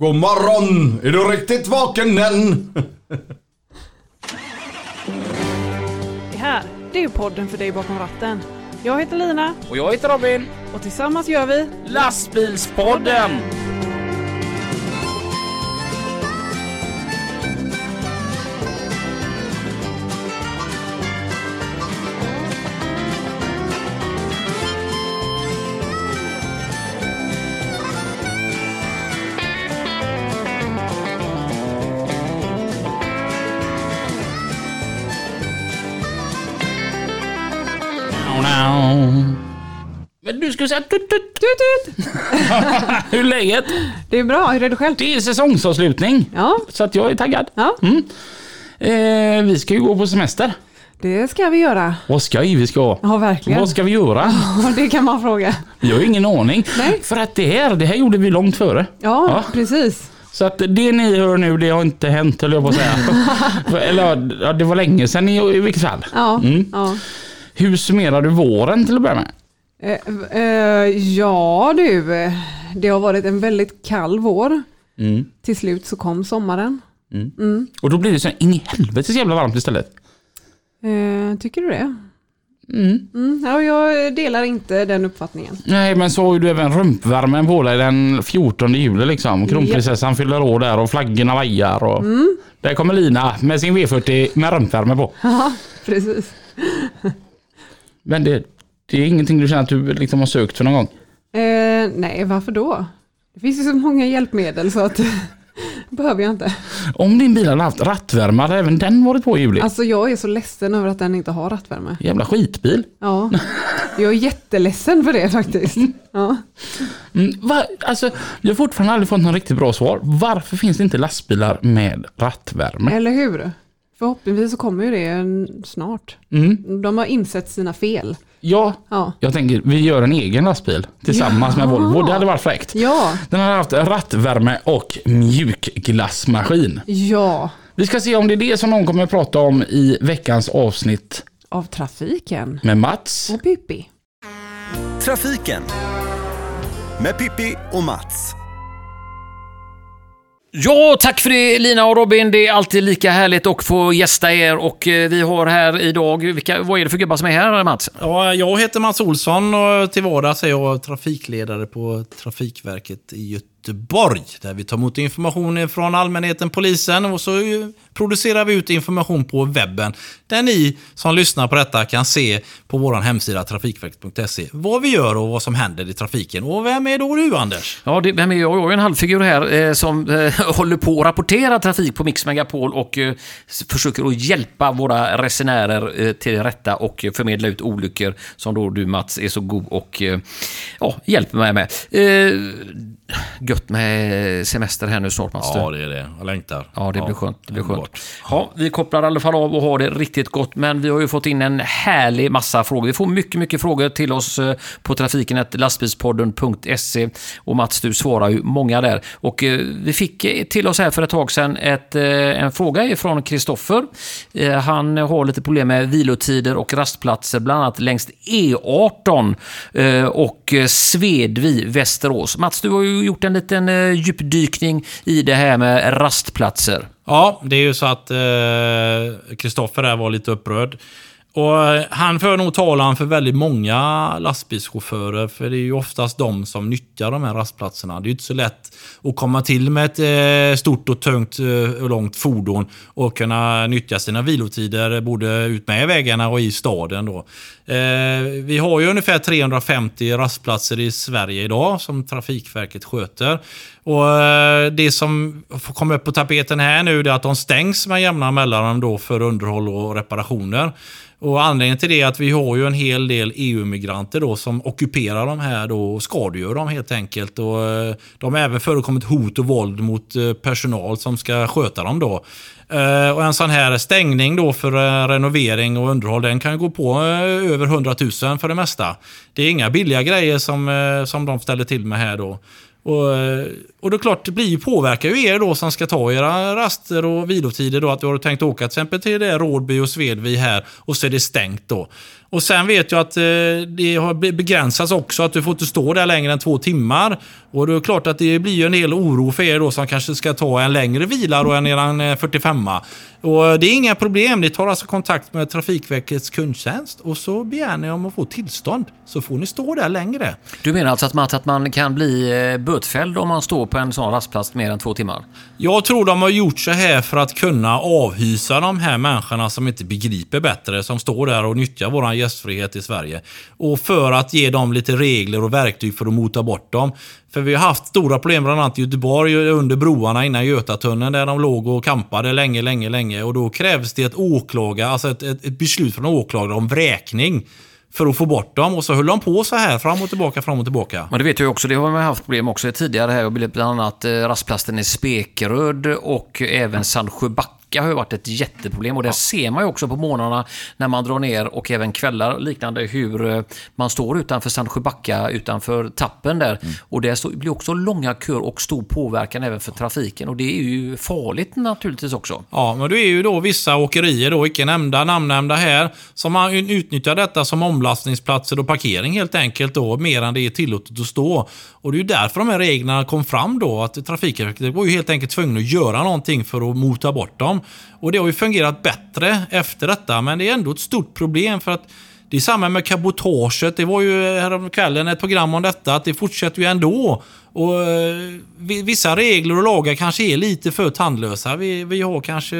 God morgon! Är du riktigt vaken än? Det här, det är podden för dig bakom ratten. Jag heter Lina Och jag heter Robin. och tillsammans gör vi Lastbilspodden! Skulle säga tut, tut. Tut, tut. Hur är läget? Det är bra, hur är du själv? Det är säsongsavslutning. Ja, Så att jag är taggad. ja, Eh, vi ska ju gå på semester. det ska vi göra. Vad ska vi ska? Ja, verkligen. Vad ska vi göra? Ja, det kan man fråga. Vi har ingen aning. Nej. För att det här, det här gjorde vi långt före. Ja, Ja. precis. Så att det ni hör nu, det har inte hänt höll jag på att säga. Eller ja, det var länge sedan i, i vilket fall. Ja, Mm. ja. Hur summerar du våren till att börja med? Eh, eh, ja du, det har varit en väldigt kall vår. Mm. Till slut så kom sommaren. Och då blir det så in i helvetes jävla varmt istället. Eh, tycker du det? Mm. Mm, ja, jag delar inte den uppfattningen. Nej, men så har ju du även rumpvärmen på dig den 14 juli liksom. Kronprinsessan fyller år där och flaggorna vajar och... Där kommer Lina med sin V40 med rumpvärme på. Ja, precis. Men det, det är ingenting du känner att du liksom har sökt för någon gång? Eh, nej, varför då? Det finns ju så många hjälpmedel så att behöver jag inte. Om din bil hade haft rattvärme hade även den varit på i juli. Alltså jag är så ledsen över att den inte har rattvärme. Jävla skitbil. Ja, jag är jätteledsen för det faktiskt. Ja. Mm, va? Alltså, jag har fortfarande aldrig fått något riktigt bra svar. Varför finns det inte lastbilar med rattvärme? Eller hur? Förhoppningsvis så kommer ju det snart. Mm. De har insett sina fel. Ja, Ja, jag tänker vi gör en egen lastbil tillsammans med Ja. Volvo. Det hade varit fräckt. ja, Den har haft rattvärme och mjukglassmaskin. ja. Vi ska se om det är det som någon kommer att prata om i veckans avsnitt Av trafiken. med Mats. Och Pippi. Trafiken med Pippi och Mats. Ja, tack för det Lina och Robin. Det är alltid lika härligt att få gästa er och eh, vi har här idag, vilka, vad är det för gubbar som är här Mats? Ja, jag heter Mats Olsson och till vardags är jag trafikledare på Trafikverket i Göteborg. Göteborg, Där vi tar emot information från allmänheten, polisen och så producerar vi ut information på webben. Där ni som lyssnar på detta kan se på vår hemsida trafikverket.se vad vi gör och vad som händer i trafiken. Och vem är då du Anders? Ja, det, vem är jag? Jag är en halvfigur här eh, som eh, håller på att rapportera trafik på Mix Megapol och eh, försöker att hjälpa våra resenärer eh, till rätta och förmedla ut olyckor som då du Mats är så god och eh, ja, hjälper mig med. Eh, Gött med semester här nu snart Mats. det är det. Jag längtar. Ja, det blir skönt. Det blir skönt. Ja, vi kopplar i alla fall av och har det riktigt gott. Men vi har ju fått in en härlig massa frågor. Vi får mycket, mycket frågor till oss eh, på trafiken lastbilspodden.se. Och Mats, du svarar ju många där. Och eh, vi fick till oss här för ett tag sedan ett, eh, en fråga ifrån Kristoffer. Han har lite problem med vilotider och rastplatser, bland annat längs E18 eh, och Svedvi, Västerås. Mats, du har ju gjort en liten eh, djupdykning i det här med rastplatser. Ja, det är ju så att eh, Kristoffer var lite upprörd. Och eh, han för nog talan för väldigt många lastbilschaufförer, för det är ju oftast de som nyttjar de här rastplatserna. Det är ju inte så lätt att komma till med ett eh, stort och tungt eh, och långt fordon och kunna nyttja sina vilotider både utmed vägarna och i staden. Då. Vi har ju ungefär 350 rastplatser i Sverige idag som Trafikverket sköter. Och Det som kommer upp på tapeten här nu är att de stängs med jämna mellanrum då för underhåll och reparationer. Och Anledningen till det är att vi har ju en hel del EU-migranter då som ockuperar de här då och skadegör dem helt enkelt. Och eh, De har även förekommit hot och våld mot eh, personal som ska sköta dem då. Eh, och En sån här stängning då för renovering och underhåll den kan gå på över 100 000 för det mesta. Det är inga billiga grejer som, som de ställer till med här då. Och, eh, och det är klart, det blir ju påverkar ju er då som ska ta era raster och vilotider då. Att du har tänkt åka till exempel till det Rådby och Svedvi här och så är det stängt då. Och sen vet jag att eh, det har begränsats också, att du får inte stå där längre än två timmar. Och det är klart att det blir ju en del oro för er då som kanske ska ta en längre vila då än eran eh, 45 Och det är inga problem, ni tar alltså kontakt med Trafikverkets kundtjänst och så begär ni om att få tillstånd. Så får ni stå där längre. Du menar alltså att man, att man kan bli eh, bötfälld om man står på en sån rastplats mer än två timmar? Jag tror de har gjort så här för att kunna avhysa de här människorna som inte begriper bättre, som står där och nyttjar vår gästfrihet i Sverige. Och för att ge dem lite regler och verktyg för att mota bort dem. För vi har haft stora problem bland annat i Göteborg under broarna innan Götatunneln där de låg och kampade länge, länge, länge. Och då krävs det ett åklaga, alltså ett, ett, ett beslut från åklagare om vräkning. För att få bort dem och så höll de på så här fram och tillbaka, fram och tillbaka. Men det vet jag ju också, det har man haft problem också tidigare här. Bland annat eh, rastplatsen i Spekeröd och även Sandsjöbacka har ju varit ett jätteproblem. Och det ser man ju också på morgnarna när man drar ner och även kvällar och liknande hur eh, man står utanför Sandsjöbacka, utanför tappen där. Och det blir också långa köer och stor påverkan även för trafiken. Och det är ju farligt naturligtvis också. Ja, men det är ju då vissa åkerier, då, icke nämnda, namnnämnda här, som har utnyttjat detta som omlastningsplatser och parkering helt enkelt då, mer än det är tillåtet att stå. Och det är ju därför de här reglerna kom fram då, att Trafikverket var ju helt enkelt tvungna att göra någonting för att mota bort dem. Och det har ju fungerat bättre efter detta, men det är ändå ett stort problem för att det är samma med cabotaget. Det var ju häromkvällen ett program om detta, att det fortsätter ju ändå. Och eh, Vissa regler och lagar kanske är lite för tandlösa. Vi, vi har kanske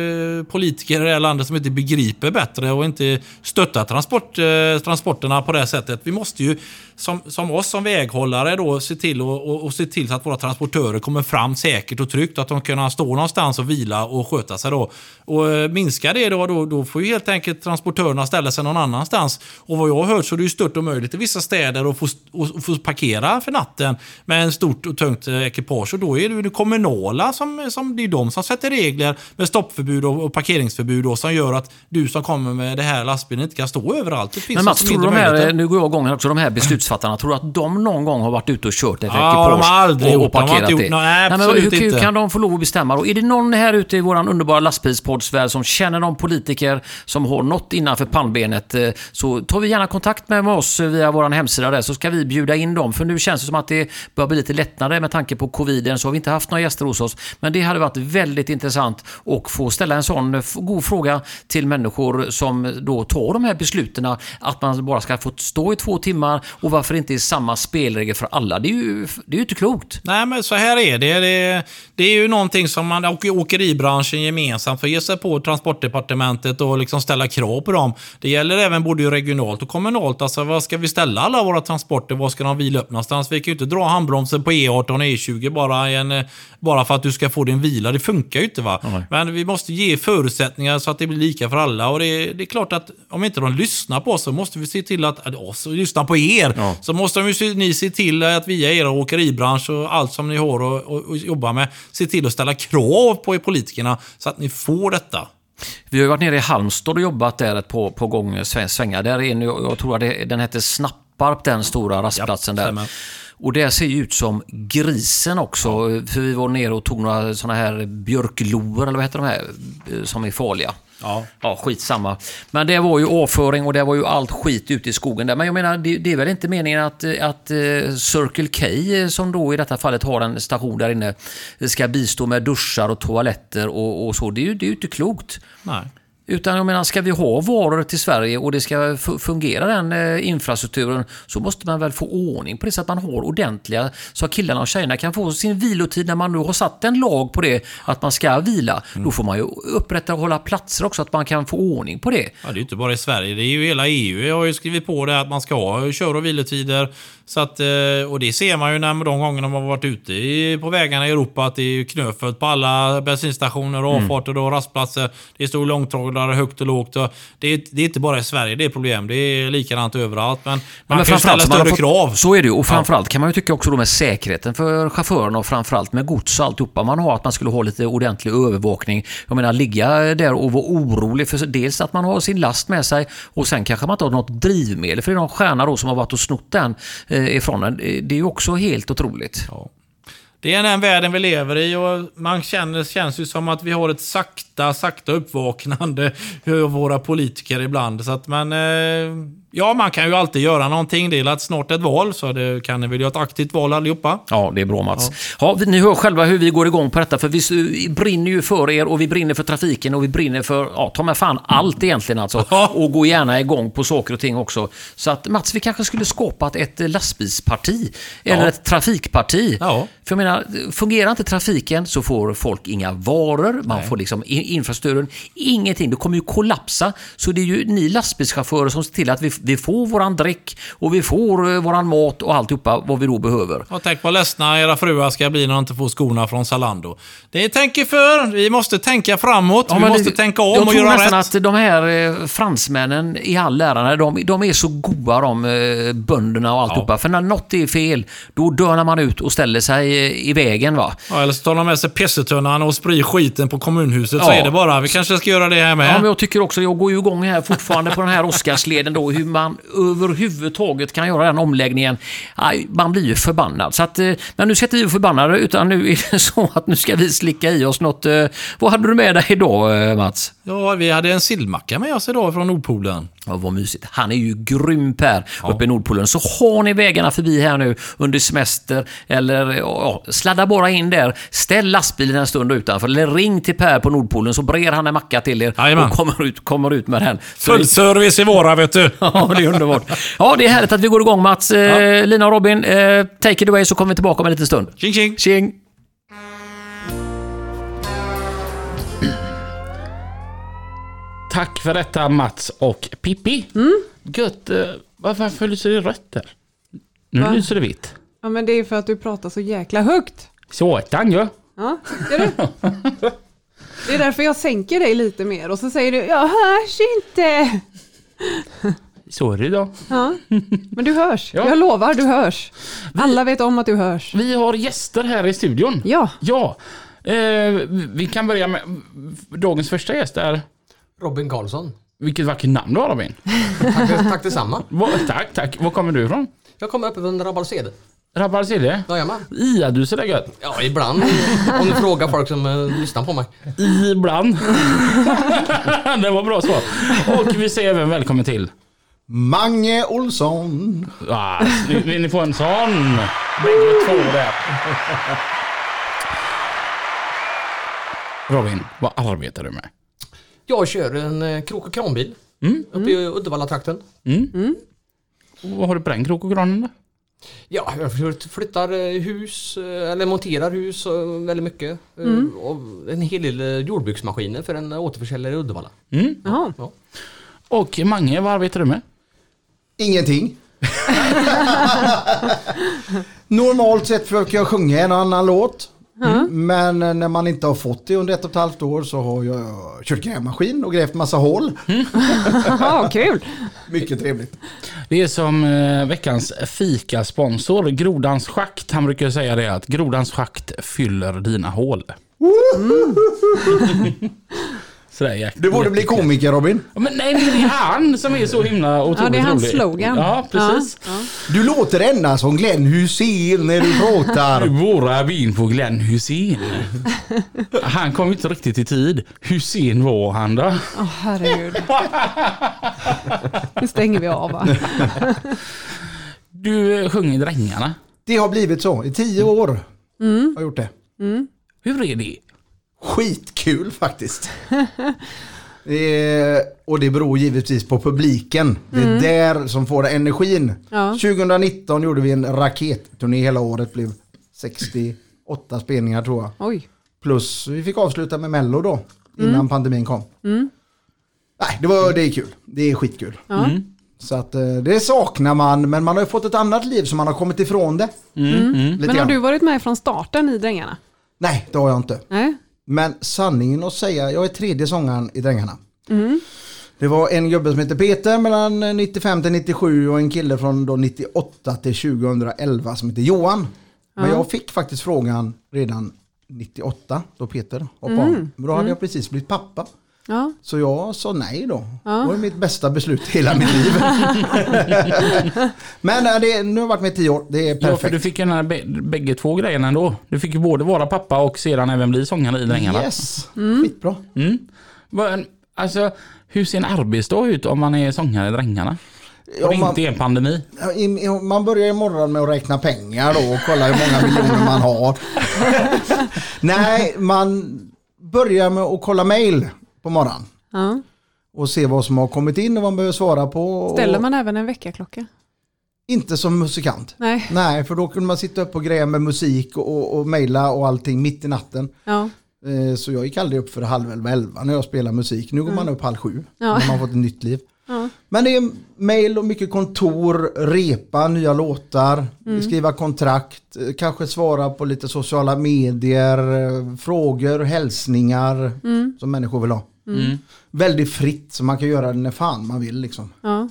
politiker i det här landet som inte begriper bättre och inte stöttar transport, eh, transporterna på det sättet. Vi måste ju, som, som oss som väghållare, då, se till och, och, och se till så att våra transportörer kommer fram säkert och tryggt. Att de kan stå någonstans och vila och sköta sig. Då. Och eh, minskar det då, då, då får ju helt enkelt transportörerna ställa sig någon annanstans. Och vad jag har hört så är det ju stört omöjligt i vissa städer att få, och, och få parkera för natten med en stort och tungt eh, ekipage. Och då är det ju det kommunala som, som det är de som sätter regler med stoppförbud och, och parkeringsförbud och som gör att du som kommer med det här lastbilen inte kan stå överallt. Det finns Men Mats, alltså tror de här, nu går jag igång här också, de här beslutsfattarna, tror du att de någon gång har varit ute och kört ett Ja, de har aldrig och, och De parkerat inte gjort- det? nej, absolut hur, hur inte. kan de få lov att bestämma då? Är det någon här ute i våran underbara lastbilspoddsvärld som känner någon politiker som har något innanför pannbenet eh, så tar vi gärna kontakt med oss via vår hemsida där så ska vi bjuda in dem. För nu känns det som att det börjar bli lite lättnader med tanke på coviden så har vi inte haft några gäster hos oss. Men det hade varit väldigt intressant att få ställa en sån god fråga till människor som då tar de här besluten att man bara ska få stå i två timmar och varför inte i samma spelregler för alla. Det är ju, det är ju inte klokt. Nej, men så här är det. Det, det är ju någonting som man, och åkeribranschen gemensamt får ge sig på Transportdepartementet och liksom ställa krav på dem. Det gäller även både regionalt och kommunalt. Alltså, vad ska vi ställa alla våra transporter? Var ska de vila upp någonstans? Vi kan ju inte dra handbromsen på E18 och E20 bara, en, eh, bara för att du ska få din vila. Det funkar ju inte. va? Men vi måste ge förutsättningar så att det blir lika för alla. Och det, det är klart att om inte de lyssnar på oss så måste vi se till att, att oss lyssna på er. Så måste de ni se till att via era åkeribransch och allt som ni har och, och, och jobba med, se till att ställa krav på er politikerna så att ni får detta. Vi har varit nere i Halmstad och jobbat där ett på, på gång sväng- svängar. Där är nu, jag tror att det, den heter Snapparp, den stora rastplatsen där. Och det ser ju ut som grisen också. För vi var nere och tog några såna här björkloer, eller vad heter de här, eh, som är farliga. Ja. Ja, skitsamma. Men det var ju avföring och det var ju allt skit ute i skogen där. Men jag menar, det, det är väl inte meningen att, att eh, Circle K, eh, som då i detta fallet har en station där inne, ska bistå med duschar och toaletter och, och så. Det är ju det är ju inte klokt. Nej. Utan jag menar, ska vi ha varor till Sverige och det ska fu- fungera den eh, infrastrukturen så måste man väl få ordning på det så att man har ordentliga, så att killarna och tjejerna kan få sin vilotid när man nu har satt en lag på det, att man ska vila. Då får man ju upprätta och hålla platser också, att man kan få ordning på det. Ja, det är inte bara i Sverige, det är ju hela EU. Jag har ju skrivit på det att man ska ha kör och vilotider. Så att, eh, och det ser man ju när de gångerna man har varit ute på vägarna i Europa att det är knöfullt på alla bensinstationer och avfarter och rastplatser. Det står långtradare högt och lågt. Och det, är, det är inte bara i Sverige det är problem. Det är likadant överallt. Men man men kan ju ställa större fått- krav. Så är det ju. Och framförallt kan man ju tycka också då med säkerheten för chaufförerna och framförallt med gods och alltihopa. Man har att man skulle ha lite ordentlig övervakning. Jag menar ligga där och vara orolig för dels att man har sin last med sig och sen kanske man inte har något drivmedel. För det är någon stjärna då som har varit och snott den eh, ifrån en. Det är ju också helt otroligt. Det är den världen vi lever i och man känner, känns ju som att vi har ett sakta, sakta uppvaknande av våra politiker ibland. Så att man, eh, ja, man kan ju alltid göra någonting. Det är snart ett val, så det kan ni väl göra ett aktivt val allihopa. Ja, det är bra Mats. Ja. vi- ni hör själva hur vi går igång på detta, för vi brinner ju för er och vi brinner för trafiken och vi brinner för, ja, ta med fan allt egentligen alltså. Ja. Och gå gärna igång på saker och ting också. Så att Mats, vi kanske skulle skapat ett lastbilsparti, eller Ja. ett trafikparti. Ja. För jag menar, fungerar inte trafiken så får folk inga varor, man får liksom in- infrastrukturen, ingenting. Det kommer ju kollapsa. Så det är ju ni lastbilschaufförer som ser till att vi, vi får våran dräck och vi får eh, våran mat och alltihopa vad vi då behöver. Och tänk vad ledsna era fruar ska bli när de inte får skorna från Zalando. Det tänker för. Vi måste tänka framåt. Ja, vi måste det- tänka jag om och tror göra nästan rätt. att de här eh, fransmännen i all ära, de, de är så goa de eh, bönderna och alltihopa. För när något är fel, då dönar man ut och ställer sig eh, i vägen. va. Ja, eller så tar de med sig pissetunnan och sprider skiten på kommunhuset. Så Ja. är det bara. Vi kanske ska göra det här med. Ja, men jag tycker också, jag går ju igång här fortfarande på den här Oscarsleden då, hur man överhuvudtaget kan göra den omläggningen. Aj, man blir ju förbannad. Så att, eh, men nu ska inte vi vara förbannade, utan nu är det så att nu ska vi slicka i oss något. Eh. Vad hade du med dig idag, eh, Mats? Ja, vi hade en sillmacka med oss idag från Nordpolen. Ja, vad mysigt. Han är ju grym Per uppe i Nordpolen. Så har ni vägarna förbi här nu under semester eller ja, sladda bara in där. Ställ lastbilen en stund utanför eller ring till Per på Nordpolen så brer han en macka till er Jajamän. och kommer ut, kommer ut med den. Så Full service i våra, vet du. Ja, det är underbart. Ja, det är härligt att vi går igång Mats. Eh, Lina och Robin, eh, take it away så kommer vi tillbaka om en liten stund. Tjing tjing. Tjing! Tack för detta Mats och Pippi. Gött. eh, Varför lyser det rött där? Nu Va? lyser det vitt. Ja, men det är för att du pratar så jäkla högt. Sådan ju. Ja, ser du? Det är därför jag sänker dig lite mer och så säger du jag hörs inte. Det då. Ja, men du hörs. Ja. Jag lovar, du hörs. Alla vet om att du hörs. Vi har gäster här i studion. Ja, Ja. Eh, vi kan börja med dagens första gäst är... Robin Karlsson. Vilket vackert namn du har Robin. Tack, tack detsamma. Va- tack, tack. Var kommer du ifrån? Jag kommer upp från Rabbalsede. Rabbalsede? Jajamän. Ia du så där gött. Ja, ibland. Om du frågar folk som uh, lyssnar på mig. Ibland. det var bra svar. Och vi säger även välkommen till... Mange Olsson. Ah, ni, ni får en sån. Bägge två där. Robin, vad arbetar du med? Jag kör en uh, krok och kranbil. Uppe i Uddevalla-trakten. Vad har du på den krok och kranen då? Ja, jag flytt- flyttar eh, hus, eh, eller monterar hus eh, väldigt mycket. Eh, Och en hel del eh, jordbruksmaskiner för en återförsäljare i Uddevalla. Jaha. Ja. Och Mange, vad arbetar du med? Ingenting. Normalt sett försöker jag sjunga en annan låt. Men eh, när man inte har fått det under ett och ett halvt år så har jag kört grävmaskin och grävt massa hål. Jaha, kul. Mycket trevligt. Det är som eh, veckans fikasponsor, Grodans schakt. Han brukar säga det att Grodans schakt fyller dina hål. Sådär jäkla Du borde bli komiker Robin. Ja, Men nej, det är han som är så himla otroligt Ja, det är hans rolig. slogan. Ja, precis. Ja, ja. Du låter ända som Glenn Hussein när du pratar. Våra bin på Glenn Hussein. Han kom inte riktigt i tid. Hussein var han då? Åh, herregud. Nu stänger vi av va? Du eh, sjunger Drängarna. Det har blivit så i tio år. Har jag gjort det. Hur är det? Skitkul faktiskt. Eh, och det beror givetvis på publiken. Det är där som får energin. Ja. 2019 gjorde vi en raketturné hela året. blev 68 spelningar tror jag. Oj. Plus vi fick avsluta med Mello då. Innan pandemin kom. Nej, det, var, det är kul. Det är skitkul. Ja. Så att eh, det saknar man. Men man har ju fått ett annat liv så man har kommit ifrån det. Lite Men har du varit med från starten i Drängarna? Nej, det har jag inte. Nej? Men sanningen att säga, jag är tredje sångaren i Drängarna. Det var en gubbe som heter Peter mellan 95 till 97 och en kille från då 98 till 2011 som heter Johan. Men jag fick faktiskt frågan redan 98 då Peter hoppade av. Men då hade jag precis blivit pappa. Ja. Så jag sa nej då. Ja. Det var mitt bästa beslut i hela mitt liv. Men äh, det, nu har jag varit med i tio år. Det är Ja, för perfekt. du fick den här bä- bägge två grejerna ändå. Du fick ju både vara pappa och sedan även bli sångare i Drängarna. Yes, skitbra. Mm. Alltså, hur ser en arbetsdag ut om man är sångare i Drängarna? Och man- inte är en pandemi? Ja, i- i- Man börjar imorgon med att räkna pengar då och kolla hur många miljoner man har. Nej, man börjar med att kolla mail på morgonen. Ja. Och se vad som har kommit in och vad man behöver svara på. Ställer man även en väckarklocka? Inte som musikant. Nej. Nej, för då kunde man sitta upp och greja med musik och, och, mejla och allting mitt i natten. Ja. Eh, Så jag gick aldrig upp för halv elva, elva när jag spelar musik. Nu går man upp halv sju Mm. Ja. när man fått ett nytt liv. Ja. Men det är mejl och mycket kontor, repa nya låtar, Mm. skriva kontrakt, eh, kanske svara på lite sociala medier, eh, frågor, hälsningar Mm. som människor vill ha. Mm. Väldigt fritt så man kan göra det när fan man vill liksom. Ja.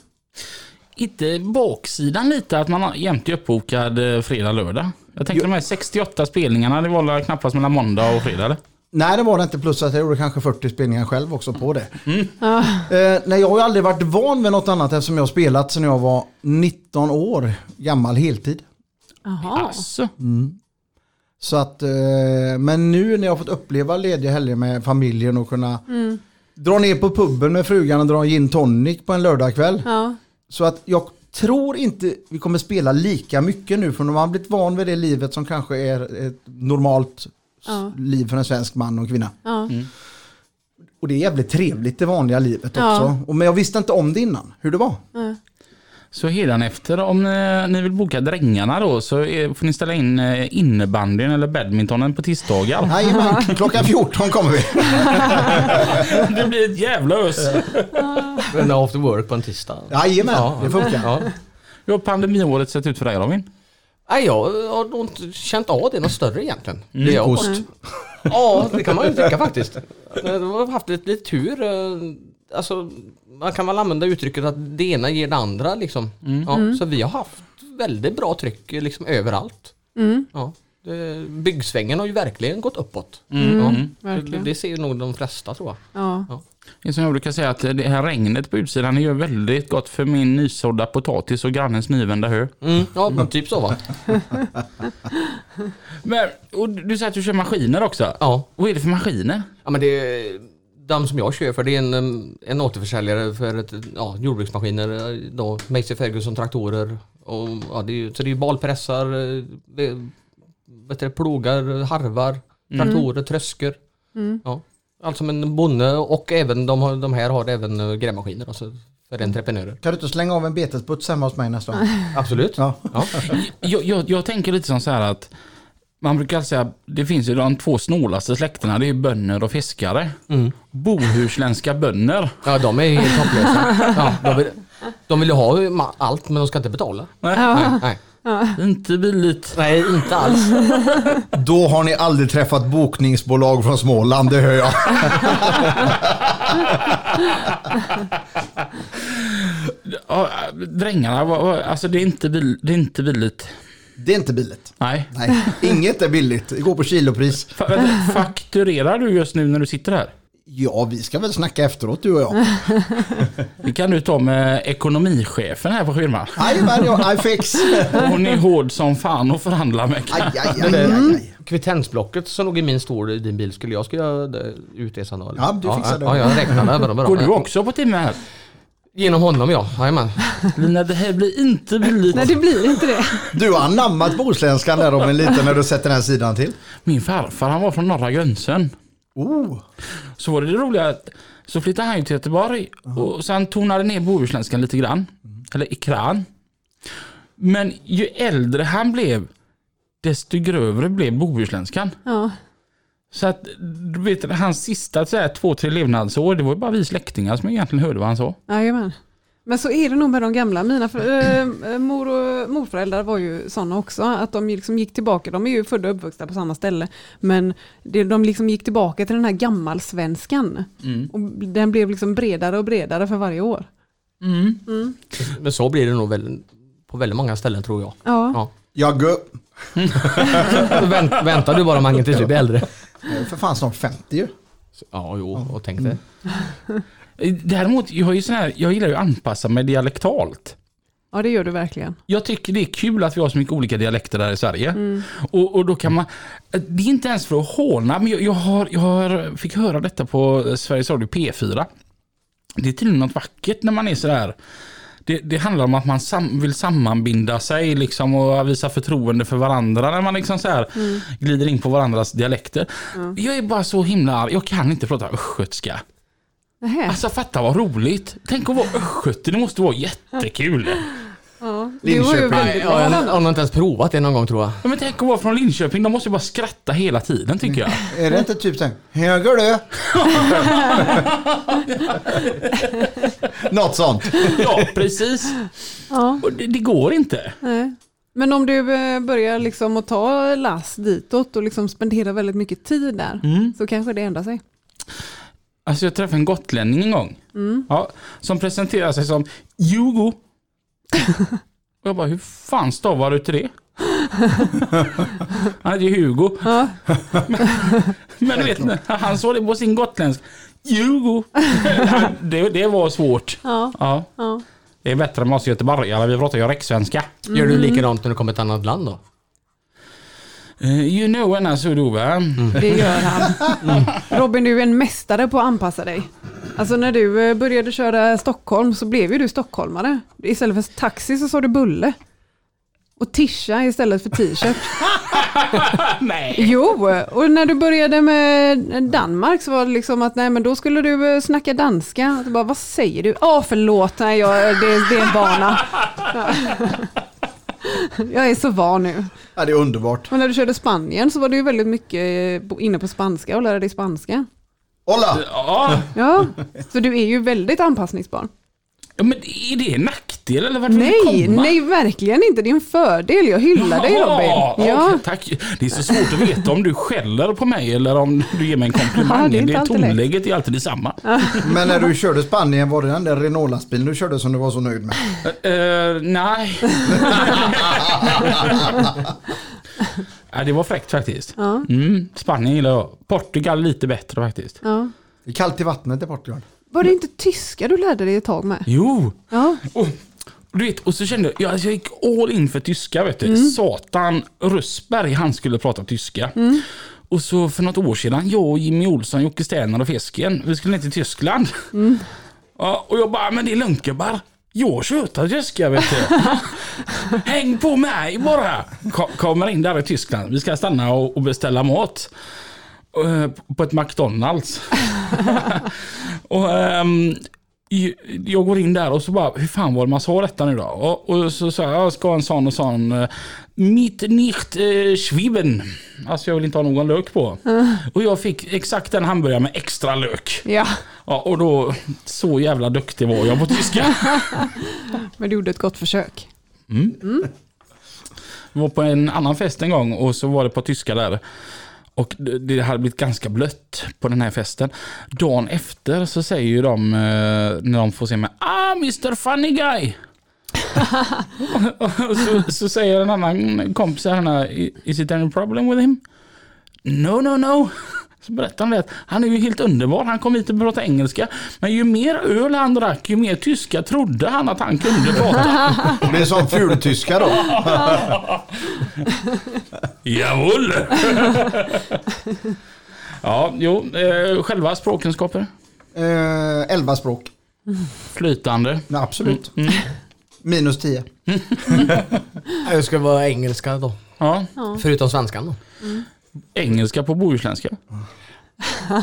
Inte baksidan lite att man jämt är uppbokad eh, fredag, lördag? Jag tänkte de här 68 spelningarna, det var knappast mellan måndag och fredag eller? Nej det var det inte plus att jag gjorde kanske 40 spelningar själv också på det. Ja. Eh, nej, jag har ju aldrig varit van vid något annat eftersom jag har spelat sedan jag var 19 år gammal heltid. Jaha. Alltså. Så att, eh, men nu när jag har fått uppleva lediga helger med familjen och kunna Mm. dra ner på puben med frugan och dra gin tonic på en lördagkväll. Ja. Så att jag tror inte vi kommer spela lika mycket nu för nu har man blivit van vid det livet som kanske är ett normalt Ja. liv för en svensk man och kvinna. Ja. Och det är jävligt trevligt det vanliga livet Ja. också. Och, men jag visste inte om det innan, hur det var. Så efter om ni, ni vill boka Drängarna då så är, får ni ställa in eh, innebandyn eller badmintonen på tisdagar. Jajamän, klockan 14 kommer vi. Det blir ett jävla ös. En after work på en tisdag. Jajamän, Ja. det funkar. Ja. Hur har pandemiåret sett ut för dig Robin? Nej, jag har nog inte känt av det något större egentligen. Mm. Det Ja, det kan man ju tycka faktiskt. Jag har haft lite, lite tur. Alltså, man kan väl använda uttrycket att det ena ger det andra liksom. Ja, så vi har haft väldigt bra tryck liksom överallt. Mm. Ja, det, byggsvängen har ju verkligen gått uppåt. Mm. Ja, det, Verkligen. det ser nog de flesta tror jag. Ja. Det som jag brukar säga att det här regnet på utsidan det gör väldigt gott för min nysådda potatis och grannens nyvända hö. Mm, ja, men typ så va. Men, och du säger att du kör maskiner också. Ja. Vad är det för maskiner? Ja men det är de som jag kör för det är en, en återförsäljare för ett, ja, jordbruksmaskiner, eh, då, Macy Ferguson traktorer och ja, det är, så det är ju balpressar, eh, det- vet du, plogar, harvar, traktorer, tröskor. Ja. Allt som en bonde och även de, de här har även uh, grävmaskiner alltså, för entreprenörer. Kan du inte slänga av en betesputs hemma hos mig nästa gång? Absolut. Ja. Ja. Jag, jag, jag tänker lite som så här att man brukar säga det finns ju de två snålaste släkterna. Det är bönder och fiskare. Mm. Bohuslänska bönder. ja, de är helt hopplösa. Ja, de, vill, de vill ju ha allt men de ska inte betala. Nej, Nej, inte billigt. nej inte alls. Då har ni aldrig träffat bokningsbolag från Småland, det hör jag. Ja, drängarna, alltså det är inte, bil, det är inte billigt. Det är inte billigt. Nej. Nej, inget är billigt. Det går på kilopris. Fa- Fakturerar du just nu när du sitter här? Ja, vi ska väl snacka efteråt du och jag. Det kan du ta med ekonomichefen här på firman. Jajamän, ja, I fix. Hon är hård som fan att förhandla med. Aj, aj, aj, aj, aj. Kvittensblocket som låg i min stol i din bil, skulle jag skulle göra det då? eller? Ja, du fixar det. Ja, jag räknar med dem. Går du också på timme här? Genom honom ja, jajamän. Lina, det här blir inte billigt. Nej, det blir inte det. Du har anammat bohuslänskan där Robin lite när du sätter den här sidan till. Min farfar han var från norra gränsen. Oh, Så var det det roliga att så flyttade han ju till Göteborg och sen tonade ner bohusländskan lite grann. Eller i kran. Men ju äldre han blev desto grövre blev bohusländskan. Ja. Så att du vet, hans sista så här, två, tre levnadsår, det var ju bara vi släktingar som egentligen hörde vad han sa. Jajamän. Men så är det nog med de gamla. Mina för, äh, mor och morföräldrar var ju sådana också. Att de liksom gick tillbaka. De är ju födda och uppvuxna på samma ställe. Men det, de liksom gick tillbaka till den här gammalsvenskan. Och den blev liksom bredare och bredare för varje år. Men så blir det nog väl, på väldigt många ställen tror jag. Ja. Ja. jag går. Vänt, väntar du bara Mange tills du blir äldre? Jag är för fan snart 50 ju. Ja, jo, och tänk det. Eh, Däremot, jag, är ju sån här, jag gillar ju att anpassa mig dialektalt. Ja, det gör du verkligen. Jag tycker det är kul att vi har så mycket olika dialekter där i Sverige. Och, och då kan man, det är inte ens för att håna, men jag, jag, har, jag har, fick höra detta på Sveriges Radio P4. Det är tydligen något vackert när man är sådär. Det, det handlar om att man sam, vill sammanbinda sig liksom och visa förtroende för varandra när man liksom så här glider in på varandras dialekter. Jag är bara så himla arg. Jag kan inte prata östgötska. Alltså fatta vad roligt. Tänk att vara östgöte, det måste vara jättekul. Ja. Linköping. Ja, jag, har inte ens provat det någon gång tror jag. Ja, men tänk att vara från Linköping, de måste ju bara skratta hela tiden tycker jag. Är det inte typ såhär, höger du? Något sånt. Ja, precis. Ja. Och det, det går inte. Nej. Men om du eh, börjar liksom att ta lass ditåt och liksom spendera väldigt mycket tid där så kanske det ändrar sig. Alltså jag träffade en gotlänning en gång. Ja, som presenterade sig som Hugo. Och jag bara, hur fan stavar du till det? Han heter ju Hugo. Ja. Men du vet, han sa det på sin gotländsk. Hugo. Det, det var svårt. Ja. Ja. Ja. Det är bättre än oss göteborgare, vi pratar ju rikssvenska. Gör du likadant när du kommer till ett annat land då? Uh, you know when I do va? Det gör han. Robin, du är en mästare på att anpassa dig. Alltså när du eh, började köra Stockholm så blev ju du stockholmare. Istället för taxi så sa du bulle. Och tisha istället för t-shirt. Nej. Jo, och när du började med Danmark så var det liksom att nej men då skulle du eh, snacka danska. Bara, vad säger du? Ja förlåt, nej, jag, det, det är en vana. Ja. Jag är så van nu. Ja, det är underbart. Och när du körde Spanien så var du ju väldigt mycket eh, inne på spanska och lärde dig spanska. Hola! Ja, Ja, så du är ju väldigt anpassningsbar. Ja, men är det en nackdel eller vart vill du Nej, komma? nej verkligen inte. Det är en fördel. Jag hyllar dig Jaha, Robin. Ja, okej, tack. Det är så svårt att veta om du skäller på mig eller om du ger mig en Ja, komplimang. det är det tonläget är alltid detsamma. Men när du körde Spanien, var det den där Renault-lastbilen du körde som du var så nöjd med? Uh, nej. ja, det var fräckt faktiskt. ja, Mm, Spanien gillar jag. Portugal lite bättre faktiskt. ja. Det är kallt i vattnet i Portugal. Var det inte tyska du lärde dig ett tag med? Jo, Ja, och, du vet, och så kände jag, alltså jag gick all in för tyska vet du. Mm. Satan Rösberg, han skulle prata tyska. Och så för något år sedan, jag och Jimmy Olsson, Jocke Sterner och Fisken, vi skulle ner till Tyskland. Mm. Ja, och jag bara, men det är lugnt gubbar. Jag tjötar tyska vet du. Häng på mig bara. Ko- Kommer in där i Tyskland, vi ska stanna och och beställa mat. Eh, På ett McDonalds. och j- jag går in där och så bara, hur fan var det man sa detta nu då? Och, och så sa jag, jag ska ha en sån och sån. eh, Mitt nicht eh, schwieben. Alltså jag vill inte ha någon lök på. Och jag fick exakt den hamburgaren med extra lök. ja. Ja, och då, så jävla duktig var jag på tyska. Men du gjorde ett gott försök. Jag var på en annan fest en gång och så var det på tyska där. Och det- hade blivit ganska blött på den här festen. Dagen efter så säger ju de, eh, när de får se mig, ah Mr Funny Guy. och så, så säger en annan kompis här, is it any problem with him? No, no, no. Så berättar han det att han är ju helt underbar. Han kom hit och pratade engelska. Men ju mer öl han drack, ju mer tyska trodde han att han kunde prata. Det blir som fultyska då. Jawohl! ja, jo, eh, själva språkkunskaper. Eh, 11 språk. Flytande. Ja, absolut. Mm. Minus 10. Det ska vara engelska då. Ja, Förutom svenskan då. Engelska på bohuslänska.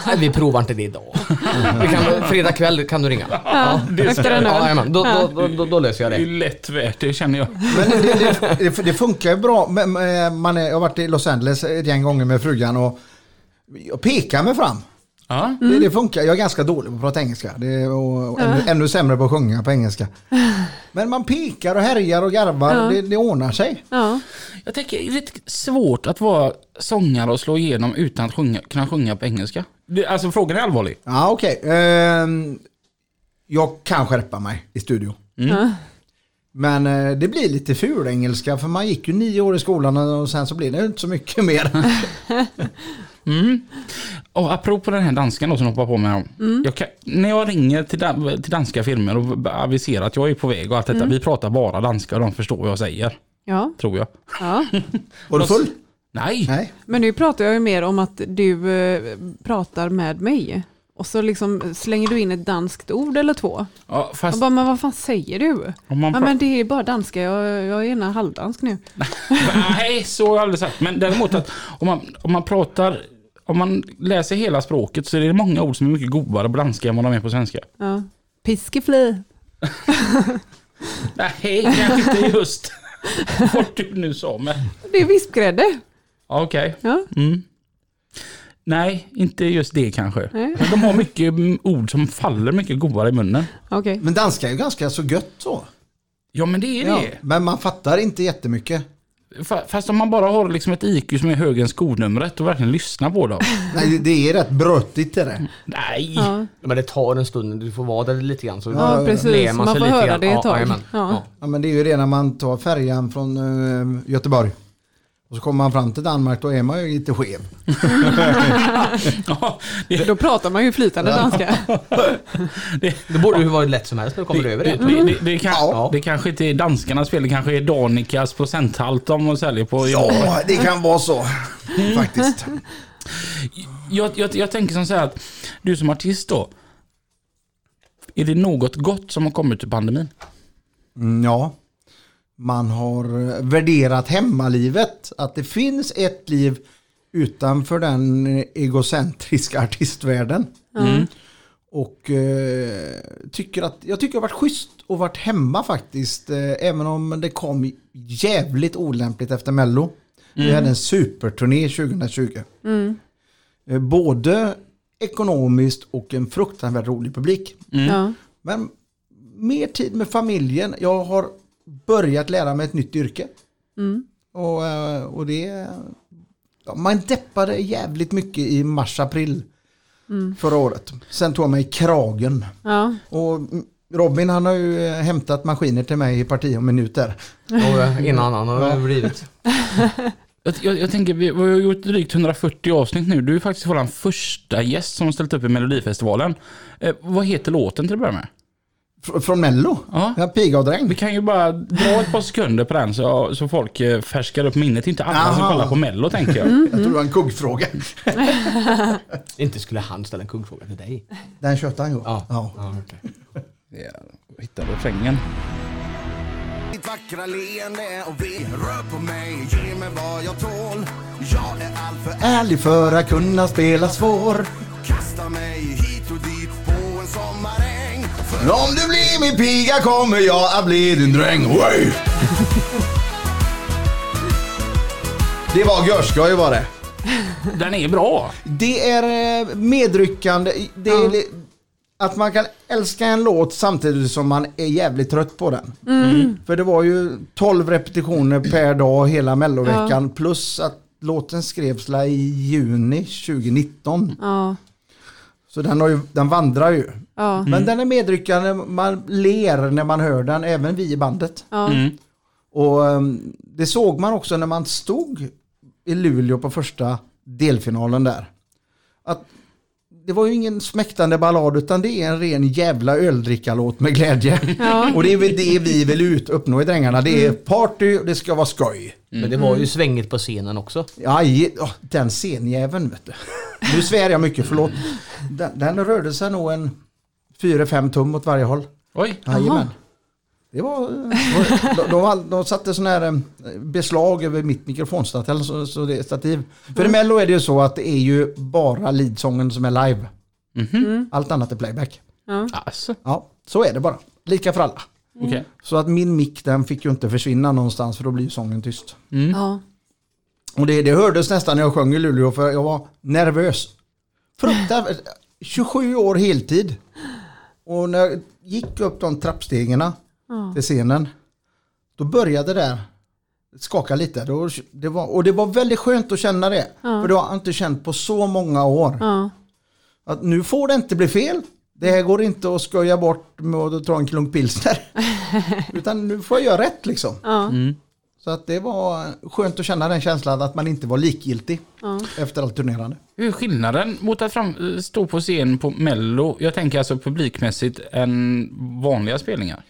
Nej, vi provar inte det idag. Vi kan, fredag kväll kan du ringa. Ja, Efter en ja, jajamän. då, då, då, då, då löser jag Det är det. ju lätt värt, det känner jag. Men det, det, det, det funkar ju bra. Men, Man är, jag har varit i Los Angeles ett gäng gånger med frugan och jag pekar mig fram. Ja. Det, det funkar. Jag är ganska dålig på att prata engelska. Det är, och, och ännu, ännu sämre på att sjunga på engelska. Men man pekar och härjar och garvar. Ja. Det, det ordnar sig. Ja, Jag tänker, det är lite svårt att vara sångare och slå igenom utan att sjunga, kunna sjunga på engelska. Det, alltså frågan är allvarlig. Ja, okej. Ehm, jag kan skärpa mig i studio. ja. Men eh, det blir lite ful engelska för man gick ju nio år i skolan och sen så blir det inte så mycket mer. Mm. Och apropå den här danskan då som hoppar på mig här. Jag kan, när jag ringer till, dan- till danska firmor och aviserar att jag är på väg och allt detta. Vi pratar bara danska och de förstår vad jag säger. Ja, Tror jag. ja. Var du full? Nej. Nej. Men nu pratar jag ju mer om att du eh, pratar med mig. Och så liksom slänger du in ett danskt ord eller två. Ja, Jag fast bara, men vad fan säger du? om man Ja, men det är bara danska, jag, jag är ena halvdansk nu. Nej, så har jag aldrig sagt. Men däremot att om man, om man pratar, om man läser hela språket så är det många ord som är mycket godare på danska än vad de är på svenska. Ja. Piskefli. Nej, kanske inte just vad du nu sa men Det är vispgrädde. ja, okej. Ja. Mm. Nej, inte just det kanske. Nej. Men de har mycket ord som faller mycket godare i munnen. Okej. Men danska är ju ganska så gött så. Ja, men det är Ja. det. Men man fattar inte jättemycket. Fa- Fast om man bara har liksom ett IQ som är högre än skolnumret och verkligen lyssnar på dem. Nej, det- är rätt brötigt är det. Nej. Ja. Men det tar en stund, du får vara där lite grann. Så ja, precis. Man, sig får lite höra grann. det ett Ja, tag. Ja. Ja, men det är ju det när man tar färjan från eh, Göteborg. Och så kommer man fram till Danmark, då är man ju lite skev. Ja, det, Då pratar man ju flytande danska. Det borde ju vara lätt som helst när du kommer det, över det, det. det, det, kan, Ja. det kanske inte är danskarnas fel, det kanske är Danikas procenthalt de säljer på. Ja, det kan vara så. Faktiskt. Jag, jag, jag tänker som så här att du som artist då. Är det något gott som har kommit ur pandemin? Mm, ja. Man har eh, värderat hemmalivet. Att det finns ett liv utanför den eh, egocentriska artistvärlden. Mm. Och eh, tycker att, jag tycker det har varit schysst att varit hemma faktiskt. Eh, även om det kom jävligt olämpligt efter Mello. Vi hade en superturné 2020. Eh, både ekonomiskt och en fruktansvärt rolig publik. Ja. Men mer tid med familjen. Jag har börjat lära mig ett nytt yrke. Och, eh, och det... Ja, man deppade jävligt mycket i mars-april förra året. Sen tog jag mig i kragen. Ja. Och mm, Robin han har ju eh, hämtat maskiner till mig i parti och minuter. Och eh, en annan har blivit. Jag, jag, jag tänker, vi, vi har gjort drygt 140 avsnitt nu. Du är faktiskt vår första gäst som har ställt upp i Melodifestivalen. Eh, vad heter låten till att börja med? Fr- Från Mello. Ja. Ja, Piga och dräng. Vi kan ju bara dra ett par sekunder på den så, så folk eh, färskar upp minnet. Inte alla som Aha. kollar på Mello tänker jag. Jag tror det var en kuggfråga. Inte skulle han ställa en kuggfråga till dig. Den köpte han ju. Ja. Ja. Ja. Ja, hitta refrängen. Ditt vackra leende och vi rör på mig, ge mig vad jag tål. Jag är allt för Ärlig för att kunna spela svår. kasta mig Om du blir min piga kommer jag att bli din dräng. Oj! Det var görskoj var det. Den är bra. Det är eh, medryckande. Det är li- att man kan älska en låt samtidigt som man är jävligt trött på den. För det var ju 12 repetitioner per dag hela melloveckan plus att låten skrevs la i juni 2019. Ja. Så den, har ju, den vandrar ju. Ja. Men den är medryckande, man ler när man hör den, även vi i bandet. Ja. Och um, det såg man också när man stod i Luleå på första delfinalen där. Att det var ju ingen smäktande ballad utan det är en ren jävla öldrickarlåt med glädje. Och det är väl det vi vill ut, uppnå i Drängarna. Det är party och det ska vara skoj. Men det var ju svängigt på scenen också. Åh, den scenjäveln vet du. Nu svär jag mycket, förlåt. Den, den rörde sig nog en 4-5 tum åt varje håll. Oj. Jajamän. Det var, de, de, de satte sån här eh, beslag över mitt mikrofonstativ. Så, så det, stativ. För i Mello är det ju så att det är ju bara leadsången som är live. Allt annat är playback. Alltså, Ja, så är det bara. Lika för alla. okej. Så att min mick den fick ju inte försvinna någonstans för då blir ju sången tyst. Ja. Och det, det hördes nästan när jag sjöng i Luleå för jag var nervös. Fruktansvärt. 27 år heltid. Och när jag gick upp de trappstegen till scenen. Då började det där skaka lite. Då, det var, och det var väldigt skönt att känna det. För det har jag inte känt på så många år. Ja. Att nu får det inte bli fel. Det här går inte att skoja bort med att ta en klunk pilsner. Utan nu får jag göra rätt liksom. Ja. Så att det var skönt att känna den känslan att man inte var likgiltig Ja. efter allt turnerande. Hur är skillnaden mot att fram, stå på scen på Mello, jag tänker alltså publikmässigt, än vanliga spelningar?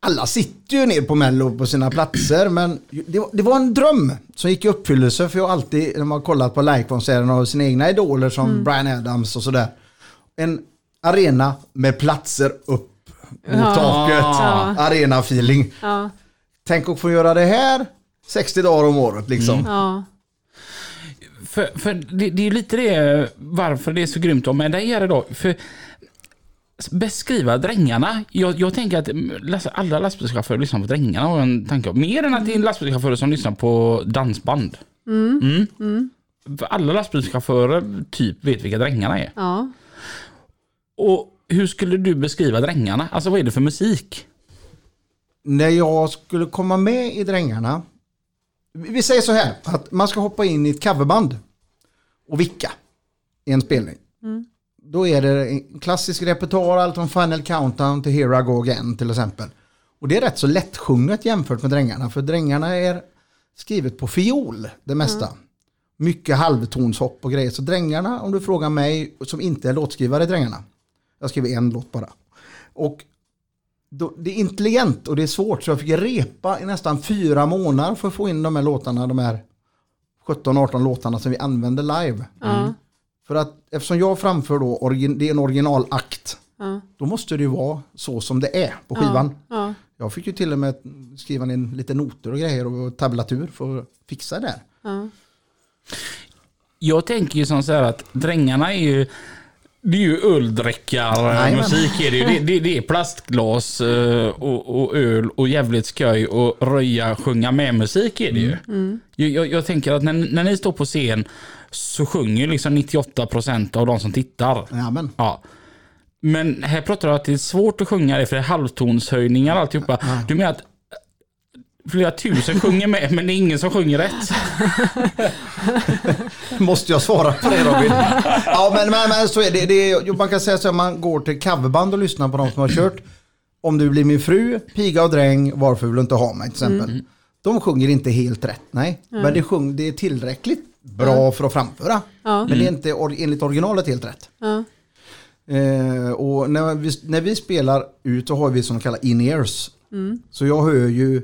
Alla sitter ju ner på Mello på sina platser men det var, det var en dröm som gick i uppfyllelse för jag har alltid, när man har kollat på livekonserterna och sina egna idoler som Brian Adams och sådär. En arena med platser upp mot Ja. taket. Ja. Arena-feeling. Ja. Tänk att få göra det här 60 dagar om året liksom. Ja. För, för det, det är ju lite det varför det är så grymt om dig här idag. För beskriva drängarna. Jag, jag tänker att mm, alla lastbilschaufförer lyssnar på drängarna har en tanke om. Mer än att det är en lastbilschaufför som lyssnar på dansband. Mm. För alla lastbilschaufförer typ vet vilka drängarna är. Ja. Och hur skulle du beskriva drängarna? Alltså vad är det för musik? När jag skulle komma med i Drängarna. Vi säger så här att man ska hoppa in i ett coverband och vicka i en spelning. Då är det en klassisk repertoar, allt från Final Countdown till Here I Go Again till exempel. Och det är rätt så lättsjunget jämfört med Drängarna, för Drängarna är skrivet på fiol det mesta. Mycket halvtonshopp och grejer. Så Drängarna, om du frågar mig som inte är låtskrivare i Drängarna. Jag skriver en låt bara. Och det är intelligent och det är svårt så jag fick repa i nästan fyra månader för att få in de här låtarna, de här 17-18 låtarna som vi använder live. Ja. För att eftersom jag framför då, det är en originalakt, Ja. då måste det ju vara så som det är på skivan. Ja. Jag fick ju till och med skriva in lite noter och grejer och tablatur för att fixa det. Ja. Jag tänker ju som så här att drängarna är ju det är ju öldräckar musik är det ju. Det, det, det är plastglas eh, och, och öl och jävligt skoj och röja sjunga med musik är det ju. Jag, jag, jag tänker att när, när ni står på scen så sjunger liksom 98% av de som tittar. Ja, men. Ja. Men här pratar du att det är svårt att sjunga det för det är halvtonshöjningar och alltihopa. Du menar att flera tusen sjunger med men det är ingen som sjunger rätt? Måste jag svara på det Robin? ja men, men, men så är det. det är, man kan säga så att man går till coverband och lyssnar på de som har kört. Om du blir min fru, piga och dräng, varför vill du inte ha mig till exempel. De sjunger inte helt rätt, nej. Men det, sjung, det är tillräckligt bra för att framföra. Men det är inte or, enligt originalet helt rätt. Eh, och när vi, när vi spelar ut så har vi som kallar in-ears. Så jag hör ju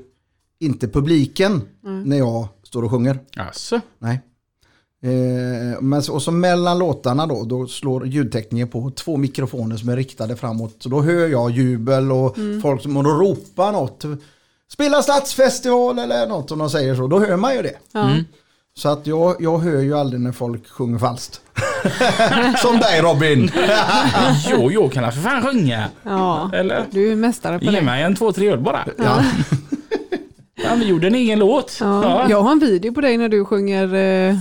inte publiken när jag står och sjunger. Alltså. Nej. Eh, men så, och så mellan låtarna då, då slår ljudtekniker på två mikrofoner som är riktade framåt. Så då hör jag jubel och folk som och då ropar något. Spela stadsfestival eller något om de säger så. Då hör man ju det. Ja. Så att jag, jag hör ju aldrig när folk sjunger falskt. som dig Robin. Jo, jag kan för fan sjunga. ja. Eller? Du är mästare på Ge det. mig en två, tre öl bara. ja. Ja, vi gjorde en egen låt. Ja. Ja. Jag har en video på dig när du sjunger, eh,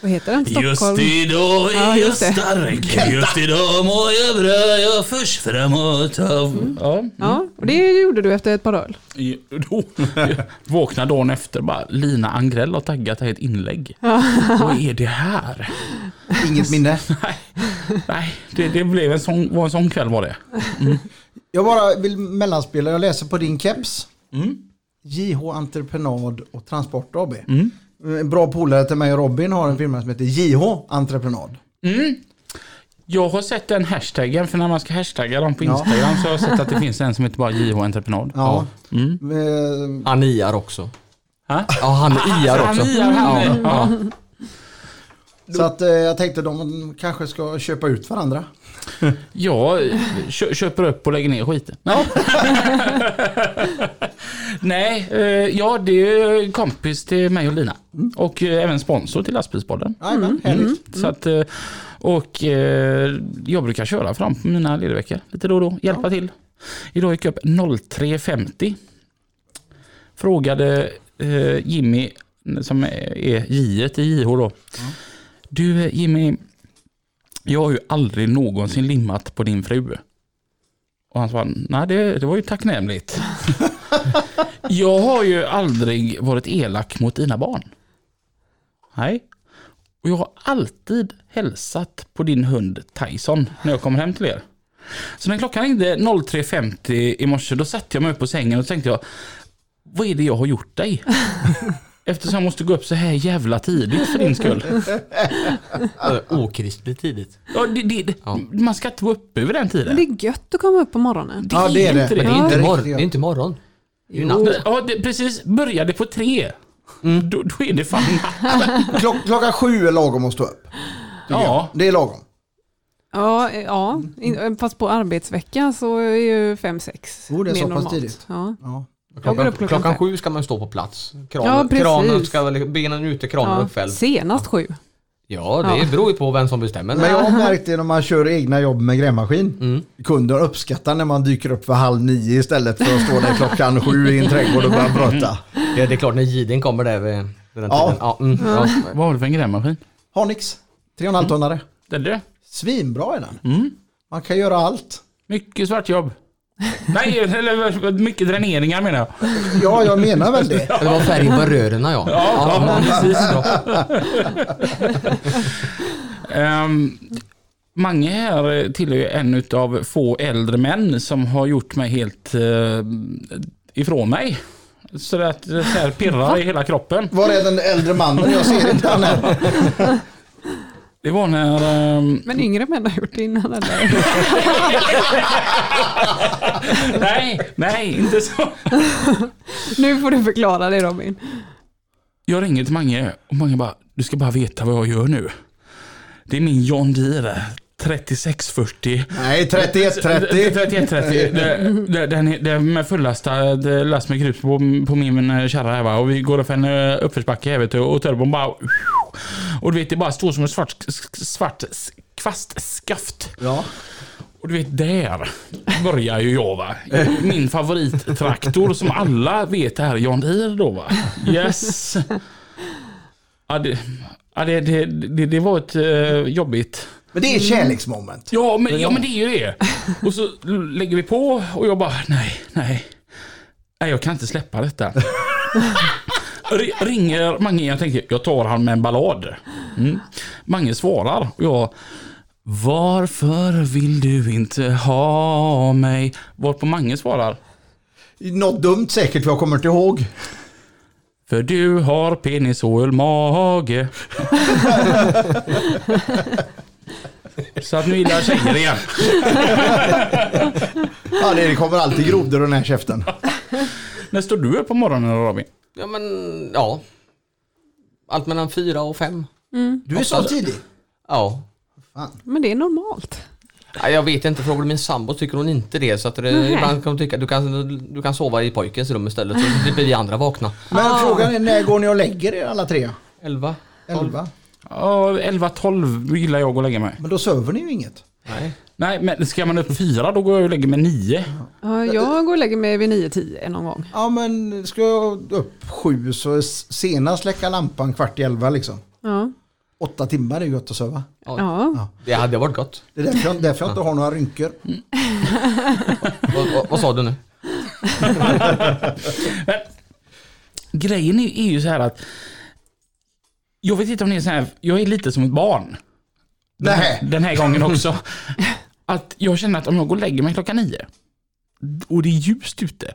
vad heter den? Stockholm? idag Ja, just det. stark. Just idag mår jag bra. Jag förs framåt av... Ja. Ja, och det gjorde du efter ett par öl. Då, vaknar dagen efter bara Lina Angrell har taggat ett inlägg. Vad är det här? Inget minne. Nej, nej det, det blev en sån, var en sån kväll var det. Jag bara vill mellanspela, jag läser på din keps. Mm. JH Entreprenad och Transport AB. En bra polare till mig och Robin har en firma som heter JH Entreprenad. Jag har sett den hashtaggen, för när man ska hashtagga dem på Instagram så har jag sett att det finns en som heter bara JH Entreprenad. Ja. Mm. Eh, Han iar också. Ha? Ja, han iar Han också. iar, han ja. Så att eh, jag tänkte de kanske ska köpa ut varandra. Jag kö köper upp och lägger ner skiten. Ja. Nej, eh, ja det är kompis till mig och Lina. Och eh, även sponsor till lastbilspodden. Jajamän, härligt. Så att, eh, och eh, jag brukar köra fram på mina ledigveckor lite då och då, hjälpa till. Idag gick jag upp 03.50. Frågade eh, Jimmy, som är J i JH då. Du Jimmy, jag har ju aldrig någonsin limmat på din fru. Och han sa, nej det, det var ju tacknämligt. jag har ju aldrig varit elak mot dina barn. Nej. Och jag har alltid hälsat på din hund Tyson när jag kommer hem till er. Så när klockan ringde 03.50 i morse, då satte jag mig upp på sängen och tänkte jag, vad är det jag har gjort dig? Eftersom jag måste gå upp så här jävla tidigt för din skull. Okristligt tidigt. Ja, det, det, Ja. Man ska inte vara uppe över den Men tiden. det är gött att komma upp på morgonen. Ja, det är det. inte Men det är inte, mor- det är inte morgon. Det är ju natt. Ja, det, precis. Började på tre. Då, då är det fan Klock, klockan sju är lagom att stå upp. Ja, Det är lagom. Ja, eh, ja. In- fast på arbetsvecka så är ju 5-6 Oh, det är mer så pass normalt. tidigt. Ja. Ja. Klockan, klockan klockan sju ska man stå på plats. Ja, Kranen, precis. kranen ska benen ute, kranen Ja. uppfälld. Senast sju. Ja, det Ja. beror ju på vem som bestämmer. Men jag har märkt det när man kör egna jobb med grävmaskin. Mm. Kunder uppskattar när man dyker upp för halv nio istället för att stå där klockan sju i en trädgård och börja bröta. Ja, det är klart när Giden kommer där vid, den Ja. tiden. Ja, mm, ja. vad har du för en grävmaskin? Harnix, 3,5 tonnare. Det är det. Svinbra är den. Mm. Man kan göra allt. Mycket svartjobb. Nej, eller mycket dräneringar menar jag. Ja, jag menar väl det. Det var färgen på rören ja. Ja, precis. Um, Mange här tillhör ju en av få äldre män som har gjort mig helt uh, ifrån mig. Så att det så här pirrar i hela kroppen. Var är den äldre mannen? Jag ser inte han här. Det var när... ehm, Men yngre män har gjort det innan eller? nej, nej, inte så. Nu får du förklara det Robin. Jag ringer till Mange och Mange bara, du ska bara veta vad jag gör nu. Det är min John Deere 3640. Nej, 3130. 3130. Det- det- Den är med fullastad last med grus på, på min eh, kärra här va. Och vi går upp en eh, uppförsbacke här vet du. Och turbon bara... Och du vet det bara står som en svart, svart kvastskaft. Ja. Och du vet där börjar ju jag va. Min favorittraktor som alla vet är John Deere då va. Yes. Ja, det, ja, det, det, det, det var ett eh, jobbigt Men det är kärleksmoment. Ja men, ja men det är ju det. Och så lägger vi på och jag bara, nej, nej. Nej, jag kan inte släppa detta. R- ringer Mange, jag tänker, jag tar han med en ballad. Mm. Mange svarar och jag, varför vill du inte ha mig? Varpå Mange svarar, Något dumt säkert, för jag kommer inte ihåg. för du har penishål mage. Så att nu gillar jag tjejer igen. Ja, det kommer alltid grodor och den här käften. När står du upp på morgonen Robin? Ja men, ja. Allt mellan fyra och fem. Du är så tidig. Ja. Men det är normalt. Ja, Jag vet inte, frågar du min sambo tycker hon inte det. Så att det, Nej. ibland kan hon tycka du kan, du kan sova i pojkens rum istället. Så det blir vi andra vakna. Men frågan är när går ni och lägger er alla tre? Elva? Elva? Ja, 11-12 gillar jag att lägga mig. Men då söver ni ju inget. Nej. Nej, men ska man upp fyra då går jag och lägger mig nio. Ja, jag går och lägger mig vid 9-10 någon gång. Ja, men ska jag upp sju så senast släcka lampan kvart i elva liksom. Ja. Åtta timmar är gött att söva. Ja. Det hade varit gott. Det är därför jag, därför jag inte har några rynkor. Vad, vad, vad sa du nu? Men, grejen är, är ju så här att jag vet inte om det är så här, jag är lite som ett barn. Den här, den här gången också. Att jag känner att om jag går och lägger mig klockan nio och det är ljust ute.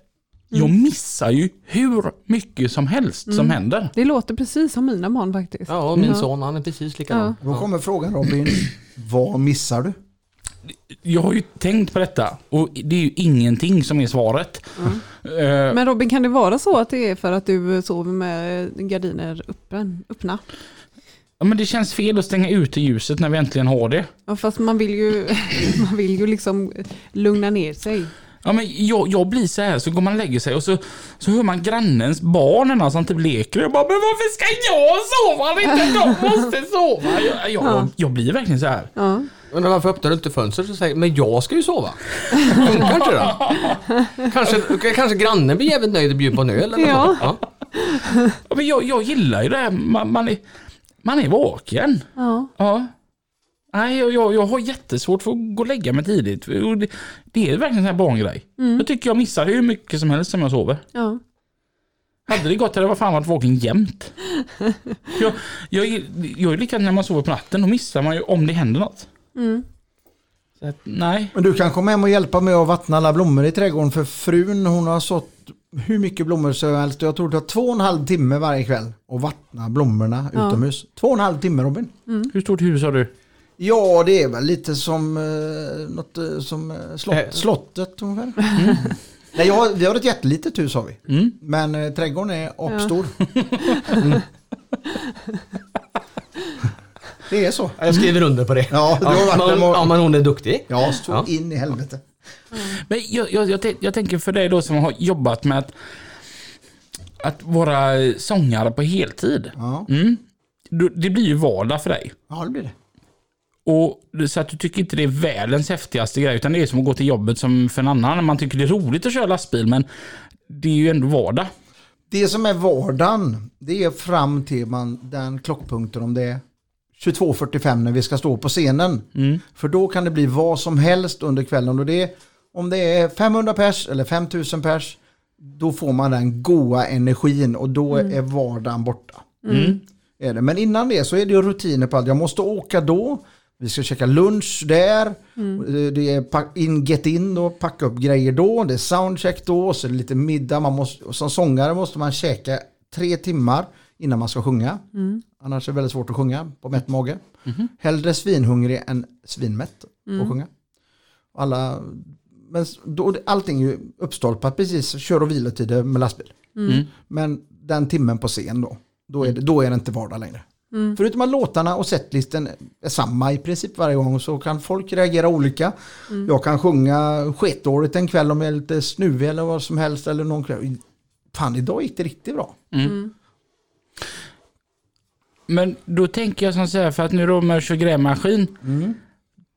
Jag missar ju hur mycket som helst som händer. Det låter precis som mina barn faktiskt. Ja, min son han är precis likadan. Då kommer frågan Robin, vad missar du? Jag har ju tänkt på detta och det är ju ingenting som är svaret. Eh, Men Robin, kan det vara så att det är för att du sover med gardiner öppen, öppna? Ja, men det känns fel att stänga ute ljuset när vi äntligen har det. Ja, fast man vill ju, man vill ju liksom lugna ner sig. Ja, men jag, jag blir så här, så går man och lägger sig och så, så hör man grannens barnen som typ leker. Jag bara, men varför ska jag sova när inte de måste sova? Jag, jag, jag, jag blir verkligen så här. Ja. Men varför öppnar du inte fönstret och säger men jag ska ju sova? Funkar inte det? Kanske, kanske grannen blir jävligt nöjd och bjuder på en öl eller Ja. något. Ja. Ja, men jag, jag gillar ju det här, man, man, är, man är vaken. Ja. Ja. Nej, jag, jag, jag har jättesvårt för att gå och lägga mig tidigt. Det, det är verkligen en sån här barngrej. Jag tycker jag missar hur mycket som helst som jag sover. Ja. Hade det gått hade jag fan varit vaken jämt. Jag, jag, är- jag är likadant när man sover på natten, då missar man ju om det händer något. Så att, nej. Men du kan komma hem och hjälpa mig att vattna alla blommor i trädgården för frun hon har sått hur mycket blommor som helst. Jag tror det tar två och en halv timme varje kväll att vattna blommorna utomhus. Två och en halv timme Robin. Hur stort hus har du? Ja, det är väl lite som, eh, något, eh, som eh, slott, Eh. slottet ungefär. Nej, jag, har- vi har ett jättelitet hus har vi. Mm. Men eh, trädgården är apstor. Mm. Det är så. Ja, Jag skriver under på det. Ja, du har varit där ja, men hon är duktig. Ja, så Ja. in i helvete. Men jag, jag, jag, tän- jag tänker för dig då som har jobbat med att, att vara sångare på heltid. Ja, Mm. Det blir ju vardag för dig. ja det blir det. Och så att du tycker inte det är världens häftigaste grej, utan det är som att gå till jobbet som för en annan. Man tycker det är roligt att köra lastbil, men det är ju ändå vardag. Det som är vardagen, det är fram till man, den klockpunkten om det är 22.45 när vi ska stå på scenen. Mm. För då kan det bli vad som helst under kvällen. Och det om det är 500 pers eller 5000 pers, då får man den goa energin och då är vardagen borta. Mm. Är det. Men innan det så är det ju rutiner på allt. Jag måste åka då, vi ska käka lunch där, Det- det är pack- in, get in då, packa upp grejer då, det är soundcheck då, så är det lite middag. Man måste, som sångare måste man käka tre timmar innan man ska sjunga. Annars är det väldigt svårt att sjunga på mätt mage. Hellre svinhungrig än svinmätt att sjunga. Alla, men då, allting är ju uppstolpat precis, kör och vilotider med lastbil. Mm. Men den timmen på scen då, då är det, då är det inte vardag längre. Förutom att låtarna och setlisten är samma i princip varje gång så kan folk reagera olika. Jag kan sjunga sketdåligt en kväll om jag är lite snuvig eller vad som helst. Eller någon kväll. Fan, idag gick det riktigt bra. Men då tänker jag som så här, för att nu då med att köra grävmaskin,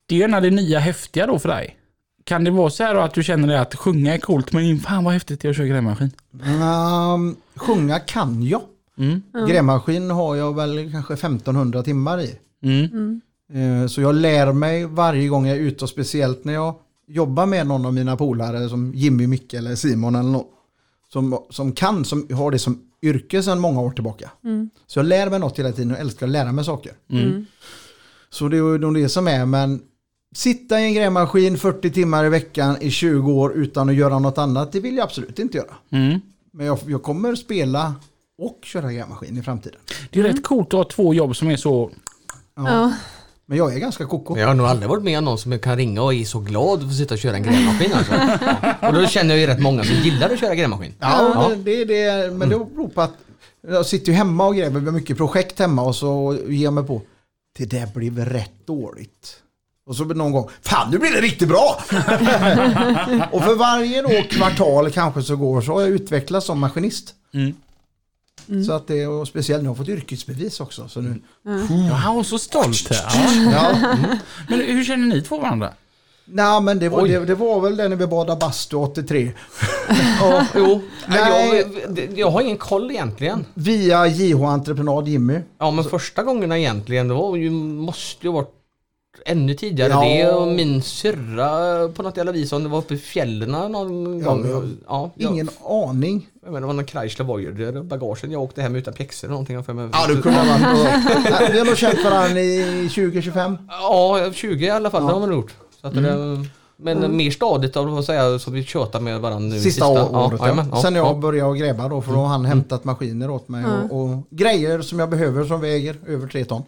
det är ju en av det nya häftiga då för dig. Kan det vara så här då att du känner att sjunga är coolt, men fan vad häftigt det är att köra grävmaskin? Um, sjunga kan jag. Mm. Grävmaskin har jag väl kanske 1500 timmar i. Mm. Eh, Så jag lär mig varje gång jag är ute och speciellt när jag jobbar med någon av mina polare som Jimmy, Micke eller Simon eller någon. Som, som kan, som har det som yrke sedan många år tillbaka. Så jag lär mig något hela tiden och älskar att lära mig saker. Mm. Så det är ju nog det som är, men sitta i en grävmaskin 40 timmar i veckan i 20 år utan att göra något annat, det vill jag absolut inte göra. Mm. Men jag, jag kommer spela och köra grävmaskin i framtiden. Det är rätt coolt att ha två jobb som är så... Ja. Men jag är ganska koko. Jag har nog aldrig varit med om någon som kan ringa och är så glad för att sitta och köra en grävmaskin alltså. Och då känner jag ju rätt många som gillar att köra grävmaskin. Ja, Det, det är det. Men det beror på att jag sitter ju hemma och gräver. Vi har mycket projekt hemma och så ger jag mig på. Det där blev rätt dåligt. Och så blir det någon gång, fan nu blir det riktigt bra! och för varje då kvartal kanske så går så har jag utvecklats som maskinist. Mm. Så att det, och speciellt nu har jag fått yrkesbevis också. Så nu, Ja, han var så stolt. här. ja. Men hur känner ni två varandra? Nej men det var, det, det var väl det när vi badade bastu 83. Ja, jo. Nej. Jag, jag har ingen koll egentligen. Via JH Entreprenad Jimmy. Ja men första gångerna egentligen, det var ju, måste ju varit ännu tidigare. Ja. Det och min syrra på något jävla vis, om det var uppe i fjällen någon Ja, gång. ja. Ja, Ingen aning. Jag menar, det var någon Chrysler Voyager bagagen jag åkte hem utan pjäxor eller någonting. För mig. Ja, du kunde ha varit. Vi har nog känt varandra i 20-25. Ja, 20 i alla fall, Ja. det har man gjort. Så att det, men mer stadigt av att säga som vi tjötar med varandra nu. i Sista, å- året. Ja, jajamän, Sen jag ja. började gräva då, för då har han hämtat maskiner åt mig och, och grejer som jag behöver som väger över tre ton.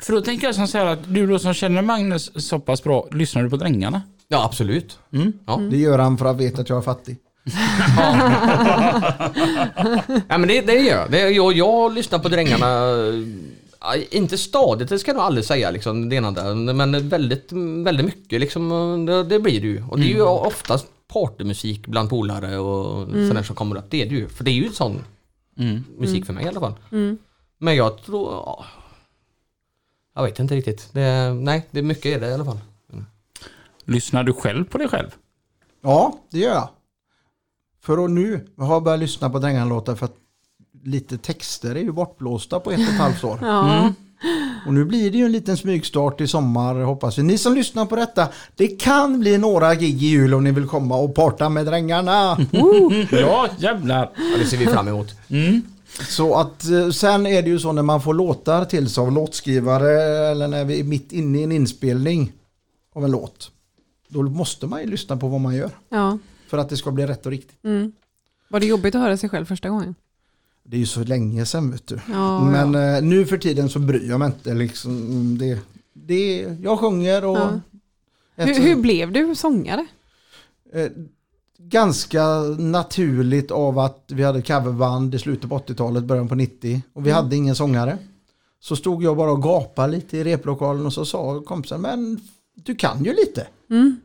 För då tänker jag som så här att du då som känner Magnus så pass bra, lyssnar du på Drängarna? Ja, absolut. Ja. Det gör han för att veta att jag är fattig. ja men det, det gör jag. Det, jag. Jag lyssnar på Drängarna, ja, inte stadigt, det ska jag nog aldrig säga liksom, det ena där, men väldigt, väldigt mycket liksom, det, det blir det ju. Och det är ju oftast partymusik bland polare och sådär som kommer upp. Det är det ju, för det är ju sån Mm. musik för mig i alla fall. Men jag tror, ja, jag vet inte riktigt. Det, nej, det är mycket är det i alla fall. Lyssnar du själv på dig själv? Ja, det gör jag. För att nu har jag börjat lyssna på Drängarlåtar för att lite texter är ju bortblåsta på ett och ett halvt år. Ja. Och nu blir det ju en liten smygstart i sommar hoppas vi. Ni som lyssnar på detta, det kan bli några gig i jul om ni vill komma och parta med Drängarna. Ja, jävlar. Ja, det ser vi fram emot. Så att eh, sen är det ju så när man får låtar till sig av låtskrivare eller när vi är mitt inne i en inspelning av en låt. Då måste man ju lyssna på vad man gör Ja. för att det ska bli rätt och riktigt. Mm. Var det jobbigt att höra sig själv första gången? Det är ju så länge sedan vet du. Ja, Men eh, nu för tiden så bryr jag mig inte. Liksom, det, det, jag sjunger och... Ja. Hur, hur blev du sångare? Eh, ganska naturligt av att vi hade coverband i slutet på 80-talet, början på 90 och vi Mm. hade ingen sångare. Så stod jag bara och gapade lite i replokalen och så sa kompisen, men du kan ju lite. Mm.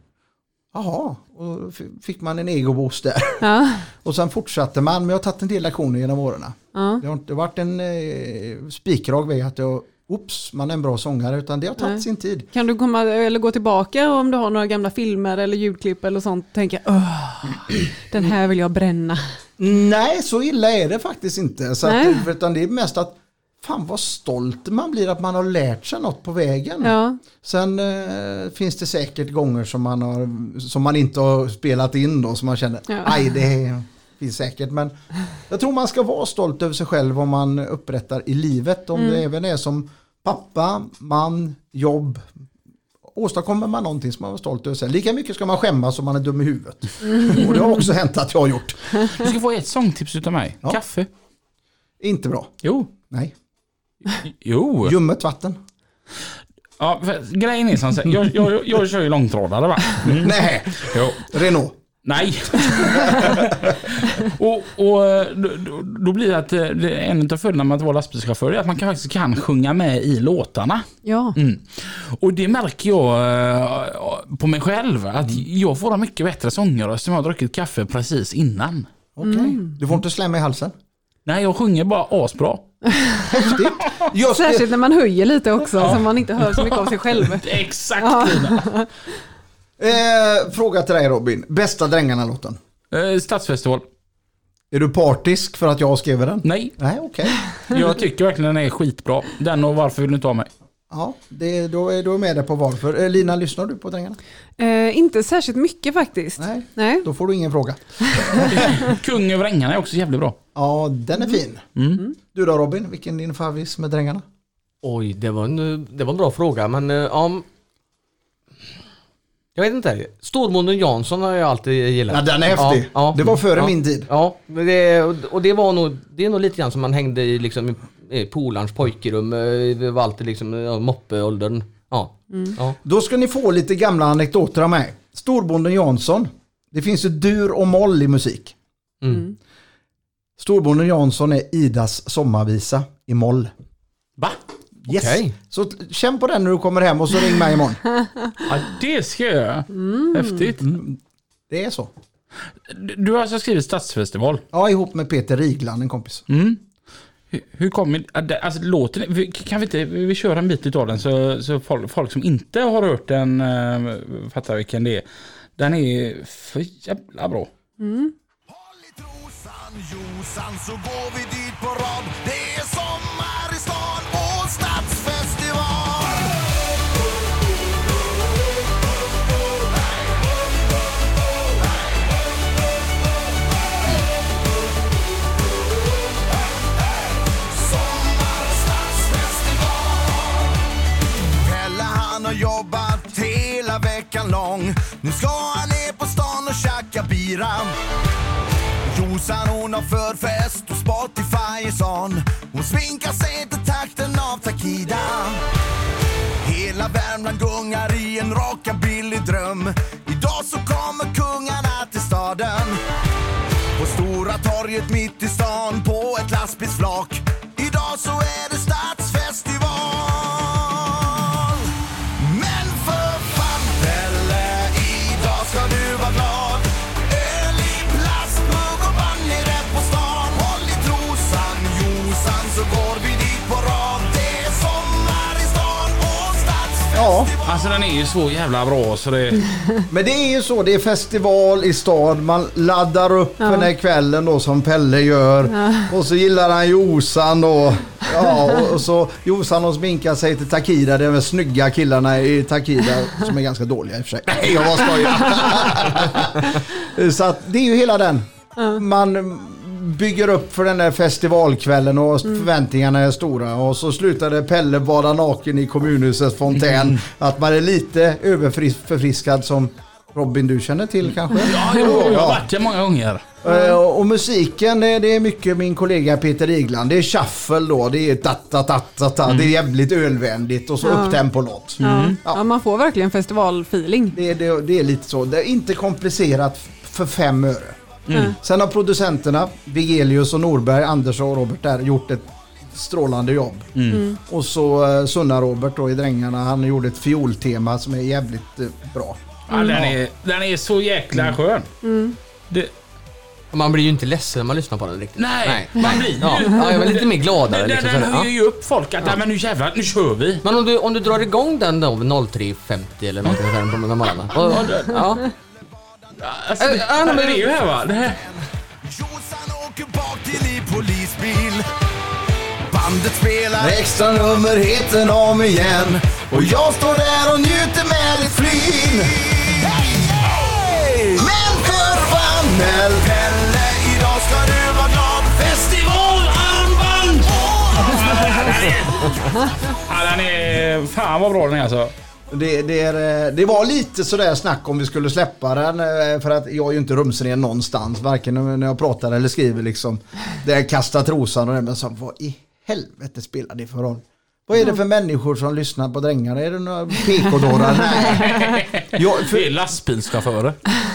Jaha, och fick man en egoboost där. Ja, Och sen fortsatte man, men jag har tagit en del lektioner genom åren. ja. Det har inte varit en eh, spikrak väg att jag, oops, man är en bra sångare, utan det har tagit Nej. sin tid. Kan du komma eller gå tillbaka om du har några gamla filmer eller ljudklipp eller sånt och tänka den här vill jag bränna. Nej, så illa är det faktiskt inte. Så att, utan det är mest att fan vad stolt man blir att man har lärt sig något på vägen. Ja, Sen eh, finns det säkert gånger som man, har, som man inte har spelat in då, som man känner, Ja. aj det finns säkert. Men jag tror man ska vara stolt över sig själv om man upprättar i livet. Om Mm. det även är som pappa, man, jobb. Åstadkommer man någonting som man är stolt över sig. Lika mycket ska man skämmas om man är dum i huvudet. Mm. Och det har också hänt att jag har gjort. Du ska få ett sångtips utav mig. Ja. Kaffe. Inte bra. Jo. Nej. Jo. Ljummet vatten. Ja, för, grejen är som så här, jag, jag, jag kör ju långtradare va? Mm. Nej, Jo. Renault. Nej. och och då, då, blir det att eh, det är en av följderna med att vara lastbilschaufför är att man kan, faktiskt kan sjunga med i låtarna. ja. Mm. Och det märker jag eh, på mig själv att jag får en mycket bättre sångröst om jag har druckit kaffe precis innan. Okej. Du får inte slämma i halsen. Nej, jag sjunger bara asbra. Häftigt. Just det. Särskilt när man höjer lite också så man inte hör så mycket av sig själv. Exakt Ja. Eh, fråga till dig Robin. Bästa Drängarna-låten? Eh, Stadsfestival. Är du partisk för att jag skrev den? Nej, Nej, okej. jag tycker verkligen den är skitbra. Den och Varför vill du inte ha mig? Ja, det, då, är, då är jag med dig på varför. Eh, Lina, lyssnar du på Drängarna? Eh, inte särskilt mycket faktiskt. Nej. Nej. Då får du ingen fråga. Kung över ängarna är också jävligt bra. Ja, den är fin. Mm. Du då Robin, vilken är din favorit med Drängarna? Oj, det var en, det var en bra fråga men eh, om... Jag vet inte. Storbonden Jansson har jag alltid gillat. Ja, den är häftig. Ja, ja. Det var före ja. min tid. Ja, det, och det var nog, det är nog lite grann som man hängde i liksom polarns pojkrum. eh, Det var alltid liksom ja, moppeåldern. Ja. ja. Då ska ni få lite gamla anekdoter av mig. Storbonden Jansson. Det finns ju dur och moll i musik. Mm. Storbonden Jansson är Idas sommarvisa i moll. Va? Yes. Okej. Så känn på den när du kommer hem och så ring mig imorgon. Ja, det ska jag göra. Häftigt. Det är så. Du- Du har alltså skrivit Stadsfestival. Ja, ihop med Peter Rigland, en kompis. Mm. Hur, hur kommer... Alltså låten... vi- Kan vi inte... Vi kör en bit av den så, så folk, folk som inte har hört den äh, fattar vilken det är. Den är för jävla bra. Håll i trosan Josan så går vi dit på rad Spotify Hon svinkar sig till takten av Takida. Hela Värmland gungar i en rockabilly-dröm Idag så kommer kungarna till staden. På Stora torget mitt i stan på ett lastbilsflak. Idag så är Alltså den är ju så jävla bra så det... men det är ju så. Det är festival i stad. Man laddar upp för den här kvällen då som Pelle gör. Och så gillar han Josan då. Ja, och, så Josan och sminkar sig till Takida. Det är de snygga killarna i Takida som är ganska dåliga i och för sig. Nej, jag bara skojar. så att det är ju hela den. Man bygger upp för den där festivalkvällen och förväntningarna är stora. Och så slutade Pelle bada naken i kommunhusets fontän. Att man är lite överförfriskad som Robin du känner till kanske? Ja, jo, jag har varit där många gånger. Eh, och musiken det, det är mycket min kollega Peter Igland. Det är shuffle då, det är ta-ta-ta-ta-ta. Det är jävligt ölvänligt och så Ja. upptempo-låt. Ja. Ja, man får verkligen festivalfeeling. Det, det, det är lite så. Det är inte komplicerat för fem öre. Mm. Sen har producenterna, Vigelius och Norberg, Anders och Robert där, gjort ett strålande jobb. Mm. Och så uh, Sunna-Robert då i Drängarna, han gjorde ett fioltema som är jävligt eh, bra. Ja, den, är, den är så jäkla skön. Det, Man blir ju inte ledsen när man lyssnar på den riktigt. nej, man blir ju... Ja, ja, jag är lite mer gladare. Den, Liksom, den höjer ju upp folk att ja. men nu jävlar, nu kör vi. Men om du, om du drar igång den då vid 03.50 eller någonting sånt på morgonen. Ja. Alltså, det, Äh, men- det är ju här va. Det här. Jossan åker bak till i polisbil Bandet spelar extra nummer heter om igen Och jag står där och njuter med ett flin Men förbannel Pelle, idag ska du vara glad Festivalarmband! Ja, den är... Fan vad bra den är alltså. Det, det, är, eh, det var lite sådär snack om vi skulle släppa den eh, för att jag är ju inte rumsren någonstans varken när jag pratar eller skriver liksom. Det är kasta trosan och det men så vad i helvete spelar det för roll? Vad är det för människor som lyssnar på Drängarna? Är det några PK-dårar? Nej. Jag, Det är för, lastbilschaufförer.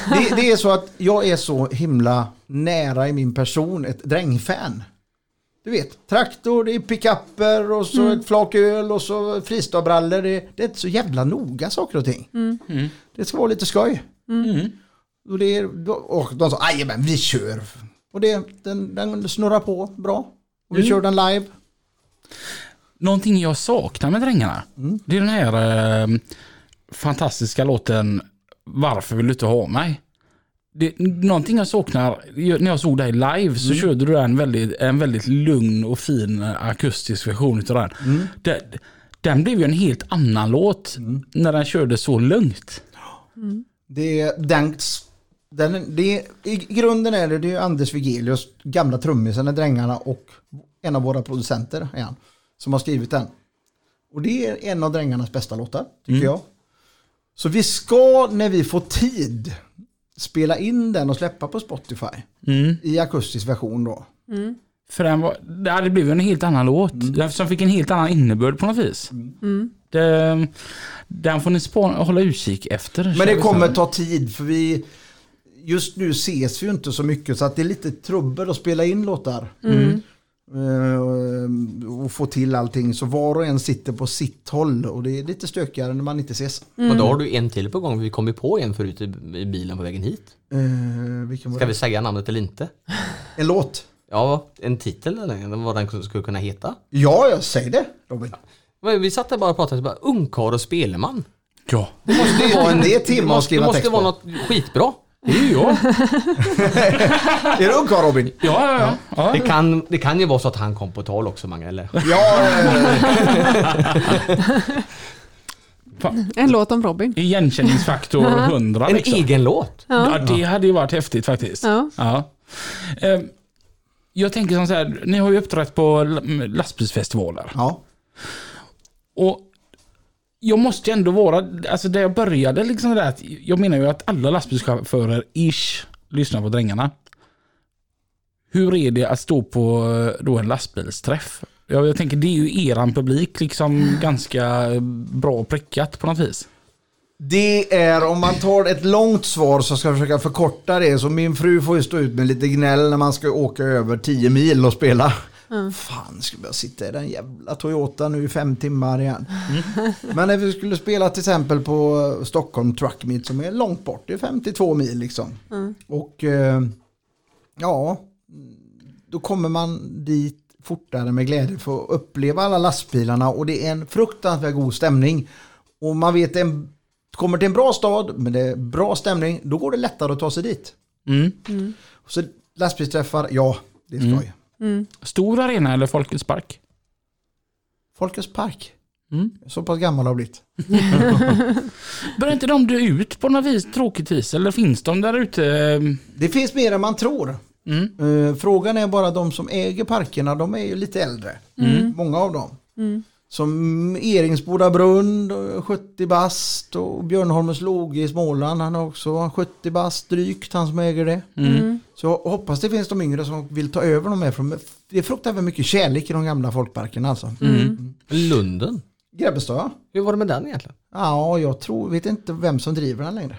det, det är så att jag är så himla nära i min person ett drängfan. Du vet, traktor, det är pickuper och så ett flak öl och så fristabrallor. Det, det är inte så jävla noga saker och ting. Det ska vara lite skoj. Och, det är, och de sa, men vi kör. Och det, den, den snurrar på bra. Och vi kör den live. Någonting jag saknar med Drängarna, det är den här eh, fantastiska låten Varför vill du inte ha mig? Det, någonting jag saknar, när jag såg dig live så körde du en väldigt, en väldigt lugn och fin akustisk version utav den. Den, den blev ju en helt annan låt när den körde så lugnt. Det, den, den, det, I grunden är det, det är Anders Vigelius, gamla trummisen i Drängarna och en av våra producenter är han, som har skrivit den. Och det är en av Drängarnas bästa låtar, tycker jag. Så vi ska, när vi får tid, spela in den och släppa på Spotify. I akustisk version då. För den var, det blev ju en helt annan låt. Den som fick en helt annan innebörd på något vis. Det, den får ni spana, hålla utkik efter. Men det kommer ta tid för vi Just nu ses vi ju inte så mycket så att det är lite trubbel att spela in låtar. Eh, och få till allting så var och en sitter på sitt håll och det är lite stökigare när man inte ses. Och då har du en till på gång. Vi kom ju på en förut i, bilen på vägen hit. Eh, Ska det? vi säga namnet eller inte? En låt? Ja, en titel eller vad den skulle kunna heta. Ja, jag säger det Robin. Men Vi satt där bara och pratade, bara, ungkarl och speleman. Ja. Det måste ju vara en... Det det att måste, det skriva måste text vara något skitbra. Det är ju jag. Är det ungkarl Robin? Ja, ja, ja. ja. Det kan, det kan ju vara så att han kom på tal också Mange, eller? Ja, eh, En låt om Robin. Igenkänningsfaktor 100 En liksom. egen låt. Ja, det hade ju varit häftigt faktiskt. Ja. Ja. Eh, Jag tänker som så här, ni har ju uppträtt på lastbilsfestivaler. ja. Och jag måste ju ändå vara, alltså där jag började liksom det där att jag menar ju att alla lastbilschaufförer ish lyssnar på Drängarna. Hur är det att stå på då en lastbilsträff? Jag, jag tänker det är ju eran publik liksom ganska bra prickat på något vis. Det är, om man tar ett långt svar så ska jag försöka förkorta det. Så min fru får ju stå ut med lite gnäll när man ska åka över 10 mil och spela. Fan, ska jag sitta i den jävla Toyota nu i fem timmar igen. Men när vi skulle spela till exempel på Stockholm Truck Meet som är långt bort, det är 52 mil liksom. Och eh, ja, då kommer man dit fortare med glädje för att uppleva alla lastbilarna och det är en fruktansvärt god stämning. Och man vet en kommer till en bra stad med det är bra stämning, då går det lättare att ta sig dit. Mm. Så lastbilsträffar, ja, det är skoj. Stor arena eller Folkets park? Folkets park. Mm. Så pass gammal har jag blivit. Börjar inte de dö ut på något vis, tråkigt vis? Eller finns de där ute? Det finns mer än man tror. Mm. Eh, frågan är bara de som äger parkerna, de är ju lite äldre. Många av dem. Som Eringsboda brunn, då, 70 bast och Björnholmens Loge i Småland, han har också 70 bast drygt, han som äger det. Mm. Så jag hoppas det finns de yngre som vill ta över de här, de- det är fruktansvärt mycket kärlek i de gamla folkparkerna alltså. Lunden. Grebbestad ja. Hur var det med den egentligen? Ja, jag tror, vet inte vem som driver den längre.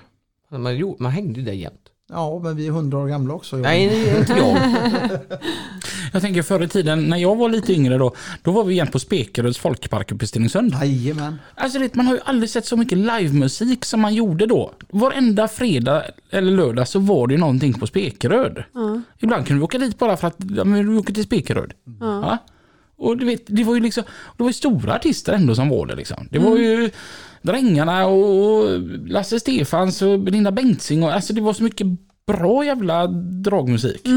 Man, jo, man hängde ju där jämt. Ja, men vi är hundra år gamla också. jag. Nej, inte jag. Jag tänker förr i tiden, när jag var lite yngre då, då var vi igen på Spekeröds folkpark uppe i Stenungsund. Jajamän. Alltså det, man har ju aldrig sett så mycket livemusik som man gjorde då. Varenda fredag eller lördag så var det ju någonting på Spekeröd. Ibland kunde vi åka dit bara för att ja, men vi åker till Spekeröd. Ja. Och du vet, det var ju liksom, det var ju stora artister ändå som var det liksom. Det var ju Drängarna och Lasse Stefans och Belinda Bengtzing och alltså det var så mycket bra jävla dragmusik.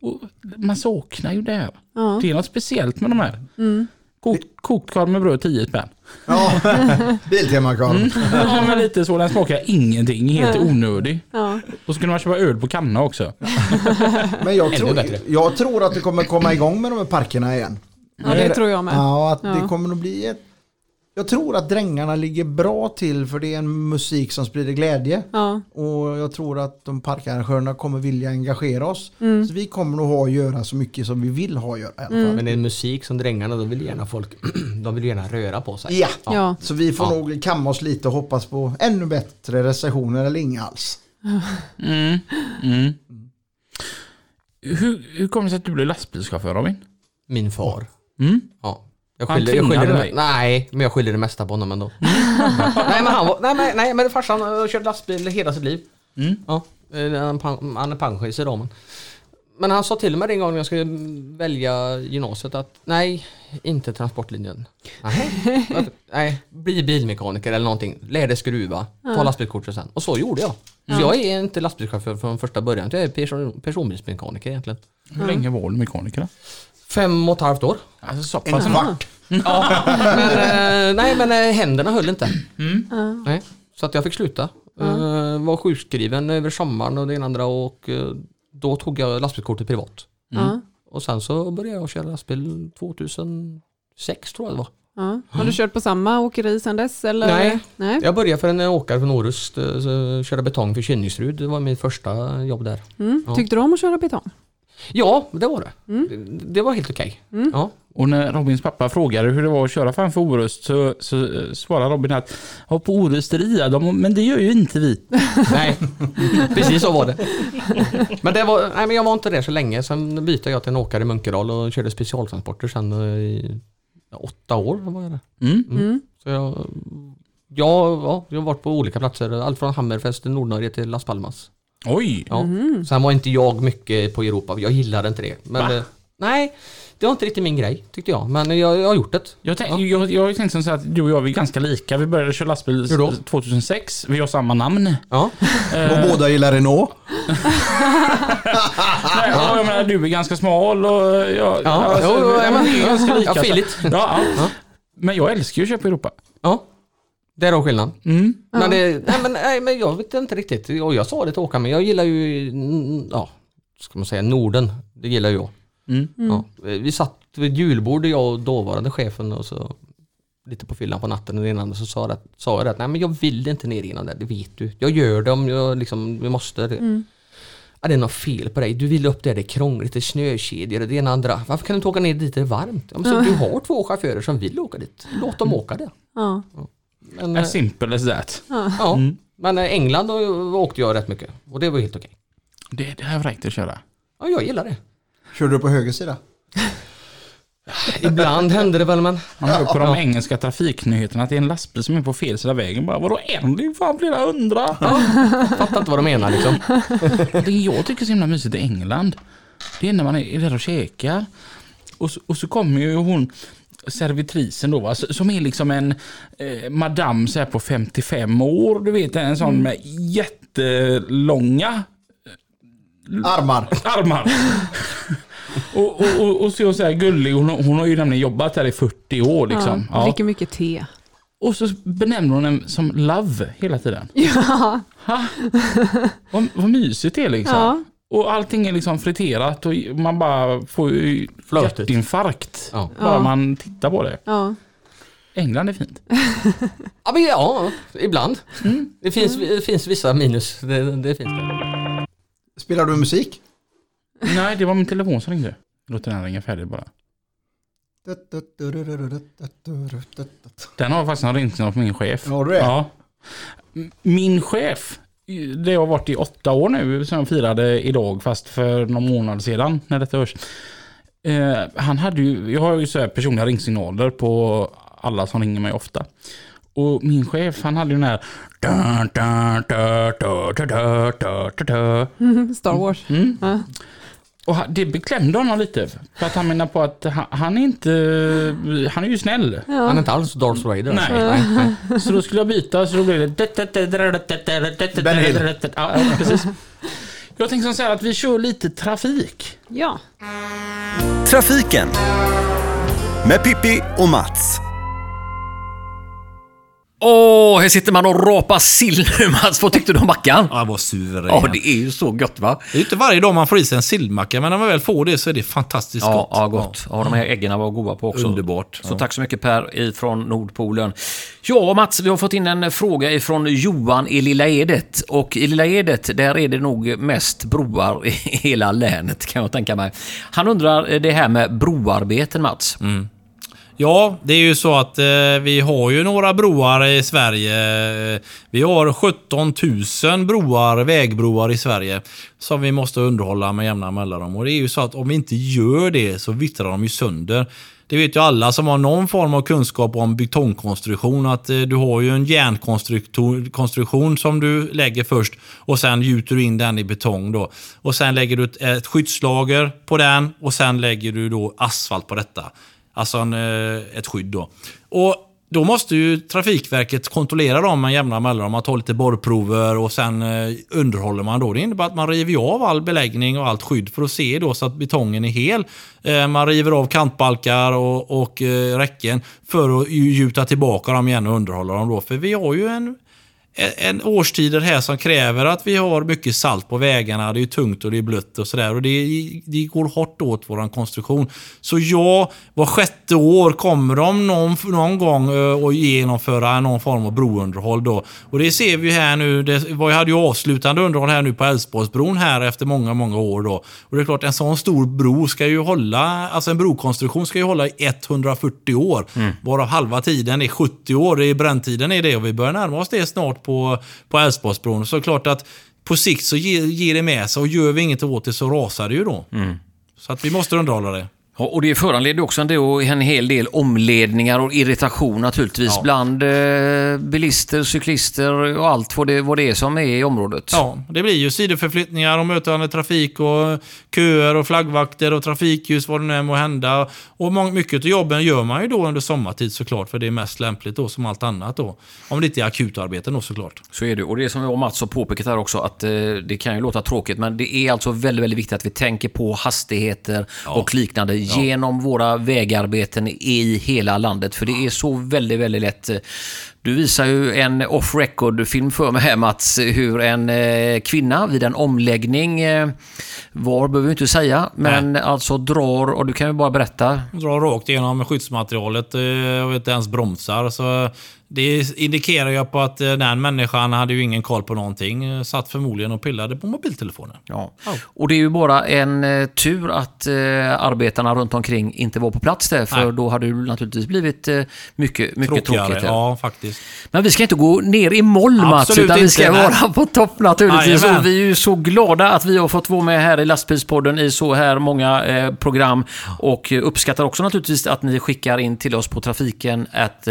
Och man saknar ju det här. Ja. Det är något speciellt med de här. Kokt, kokt korv med bröd 10 spänn. Ja, Biltemakarl. Ja men lite så, den smakar ingenting, helt onödig. Ja. Och så kunde man köpa öl på kanna också. Men jag tror, jag tror att det kommer komma igång med de här parkerna igen. ja, det tror jag med. Ja, att Ja. det kommer att bli ett... Jag tror att Drängarna ligger bra till för det är en musik som sprider glädje. Ja. Och jag tror att de parkarrangörerna kommer vilja engagera oss. Mm. Så vi kommer nog ha att göra så mycket som vi vill ha att göra i alla fall. Men det är musik som drängarna, då vill gärna folk, de vill gärna röra på sig. Ja. Ja. så vi får Ja. nog kamma oss lite och hoppas på ännu bättre recensioner eller inga alls. Mm. Mm. Hur, hur kommer det sig att du blev lastbilschaufför Robin? Min far. Mm. Ja. Jag skyller, jag skyller det, dig? nej, men jag skyller det mesta på honom ändå. nej, men han var, nej, men, nej, men farsan har kört lastbil hela sitt liv. Mm. Ja, eh, han, är pensionist idag men. Men han sa till mig en gång när jag skulle välja gymnasiet att nej, inte transportlinjen. Nej, nej bli bilmekaniker eller någonting. Lär dig skruva, ta lastbilskortet sen. Och så gjorde jag. Så jag är inte lastbilschaufför från första början. Jag är person, personbilsmekaniker egentligen. Hur länge var du mekaniker då? Fem och ett halvt år. Alltså så En pass. kvart. Ja, men, eh, nej men eh, händerna höll inte. Ja. Nej, så att jag fick sluta. Eh, var sjukskriven över sommaren och det ena andra och då tog jag lastbilskortet privat. Ja. Och sen så började jag köra lastbil 2006 tror jag det var. Ja. Har du kört på samma åkeri sedan dess? Eller? Nej. Nej. Jag började för en åkare från Orust, så köra betong för Kynningsrud. Det var mitt första jobb där. Mm. Ja. Tyckte du om att köra betong? Ja, det var det. Det, det var helt okej. Ja. Och när Robins pappa frågade hur det var att köra framför Orust så, så eh, svarade Robin att ja, på Orust riar de, men det gör ju inte vi. Nej, precis så var det. Men, det var, nej, men jag var inte där så länge. Sen bytte jag till en åkare i Munkedal och körde specialtransporter sen eh, i åtta år. Var jag där. Mm. Mm. Så jag, ja, ja, jag har varit på olika platser. Allt från Hammerfest i Nordnorge till Las Palmas. Oj! Ja. Sen var inte jag mycket på Europa. Jag gillade inte det. Men eh, nej, det var inte riktigt min grej tyckte jag. Men jag, jag har gjort det. Jag, tänk, jag, jag har ju tänkt som så att du och jag vi är ganska lika. Vi började köra lastbil Hur då? 2006. Vi har samma namn. Ja, Och båda gillar Renault. Nej, ja, jag menar, du är ganska smal och jag... Ja, alltså, jo, jo, ja, men vi är ganska lika. ja, så- filigt. Ja, ja. Ja. Men jag älskar ju att köpa Europa. ja. Det är då skillnaden. Mm. Men, det, nej, men, nej, men jag vet inte riktigt. Och jag sa det till Håkan, men jag gillar ju, mm, ja, ska man säga Norden. Det gillar jag. Mm. Ja. Vi satt vid ett julbord, jag och dåvarande chefen och så lite på fyllan på natten det och så sa, det, sa jag det att nej men jag vill inte ner innan det, det vet du. Jag gör det om jag liksom, vi måste. Det. Ja, det är något fel på dig. Du vill upp där det är krångligt, det är snökedjor och det ena andra. Varför kan du inte åka ner dit det är varmt? Ja, men så du har två chaufförer som vill åka dit. Låt dem åka där. Ja. Men, eh, As simple as that. ja. men eh, England då åkte jag rätt mycket och det var helt okej. Det, det har räckt att köra. Ja, jag gillar det. Körde du på höger sida? Ibland händer det väl men Man hör på de engelska trafiknyheterna att det är en lastbil som är på fel sida vägen. Bara, vadå en? Det är fan flera hundra. fattar inte vad de menar liksom. Det jag tycker är så himla mysigt i England, det är när man är där och käkar. Och så, och så kommer ju hon, servitrisen då, va, som är liksom en eh, madam så här på 55 år. Du vet en sån med jättelånga Armar. armar. och, och, och, och så så här gullig. Hon, har- hon har ju nämligen jobbat här i 40 år liksom. Ja. Ja. Dricker mycket te. Och så benämner hon den som Love hela tiden. Ja. Ha? Vad, vad mysigt det är liksom. ja. Och allting är liksom friterat och man bara får ju Flötigt. hjärtinfarkt. Ja. Bara Ja. man tittar på det. Ja. England är fint. Ja, men ja, ibland. Det, finns, det finns vissa minus. Det, det finns det. Spelar du musik? Nej, det var min telefon som ringde. Låt den här ringa färdigt bara. Den har faktiskt en ringsignal på min chef. Har du det? Ja. M- Min chef, det har varit i åtta år nu som jag firade idag, fast för någon månad sedan när detta hörs. Eh, han hade ju, jag har ju så här personliga ringsignaler på alla som ringer mig ofta. Och min chef han hade ju den här... Star Wars. Mm, Ja. Och det beklämde honom lite. För att han menar på att han, han är inte... Han är ju snäll. Han är inte alls Darth Vader. Nej. nej, nej. Så då skulle jag byta så då blev det... Ben Hill. Ja, ja, precis. Jag tänkte så här att vi kör lite trafik. ja. Trafiken med Pippi och Mats. Åh, här sitter man och rapar sill nu Mats. Vad tyckte du om mackan? Ja, vad suverän. Ja, det är ju så gott va? Det är ju inte varje dag man får i sig en sillmacka, men när man väl får det så är det fantastiskt Ja, gott. ja, gott. Ja, de här äggen var goda på också. Underbart. Så tack så mycket Per ifrån Nordpolen. Ja, Mats, vi har fått in en fråga ifrån Johan i Lilla Edet. Och i Lilla Edet, där är det nog mest broar i hela länet, kan jag tänka mig. Han undrar det här med broarbeten, Mats. Ja, det är ju så att eh, vi har ju några broar i Sverige. Vi har 17 000 broar, vägbroar i Sverige som vi måste underhålla med jämna mellanrum. Och det är ju så att om vi inte gör det så vittrar de ju sönder. Det vet ju alla som har någon form av kunskap om betongkonstruktion att eh, du har ju en järnkonstruktion som du lägger först och sen gjuter du in den i betong då. Och sen lägger du ett, ett skyddslager på den och sen lägger du då asfalt på detta. Alltså en, eh, ett skydd då. Och då måste ju Trafikverket kontrollera dem med jämna mellanrum. Man tar lite borrprover och sen eh, underhåller man då. Det innebär att man river av all beläggning och allt skydd för att se då så att betongen är hel. Eh, man river av kantbalkar och, och räcken för att gjuta tillbaka dem igen och underhålla dem då. För vi har ju en en årstider här som kräver att vi har mycket salt på vägarna. Det är tungt och det är blött och sådär. Och det, det går hårt åt vår konstruktion. Så ja, var sjätte år kommer de någon, någon gång att genomföra någon form av brounderhåll då. Och det ser vi här nu. Det var, jag hade ju avslutande underhåll här nu på Älvsborgsbron här efter många, många år då. Och det är klart, en sån stor bro ska ju hålla, alltså en brokonstruktion ska ju hålla i 140 år. Varav halva tiden är 70 år. Är bränntiden är det och vi börjar närma oss det snart på, på Älvsborgsbron. Så klart att på sikt så ger, ger det med sig och gör vi inget åt det så rasar det ju då. Så att vi måste underhålla det. Ja, Och det föranleder också en, del, en hel del omledningar och irritation naturligtvis Ja. bland eh, bilister, cyklister och allt vad det, vad det är som är i området. Ja, det blir ju sidoförflyttningar och mötande trafik och köer och flaggvakter och trafikljus, vad det nu än må hända. Och många, mycket av jobben gör man ju då under sommartid såklart, för det är mest lämpligt då som allt annat då. Om det inte är akutarbeten då såklart. Så är det. Och det som jag och Mats har påpekat här också, att eh, det kan ju låta tråkigt, men det är alltså väldigt, väldigt viktigt att vi tänker på hastigheter och liknande genom våra vägarbeten i hela landet. För det är så väldigt, väldigt lätt. Du visar ju en off record-film för mig här Mats, hur en eh, kvinna vid en omläggning, eh, var behöver vi inte säga, men alltså drar, och du kan ju bara berätta. Drar rakt igenom skyddsmaterialet eh, och inte ens bromsar. Så det indikerar ju på att eh, den människan hade ju ingen koll på någonting. Eh, Satt förmodligen och pillade på mobiltelefonen. Ja. Och det är ju bara en eh, tur att eh, arbetarna runt omkring inte var på plats där, för Nej. då hade det naturligtvis blivit eh, mycket, mycket Tråkigare. tråkigt. Ja, faktiskt. Men vi ska inte gå ner i moll Mats, utan vi ska inte, nej. vara på topp naturligtvis. Och vi är ju så glada att vi har fått vara med här i Lastbilspodden i så här många eh, program. Och uppskattar också naturligtvis att ni skickar in till oss på trafiken at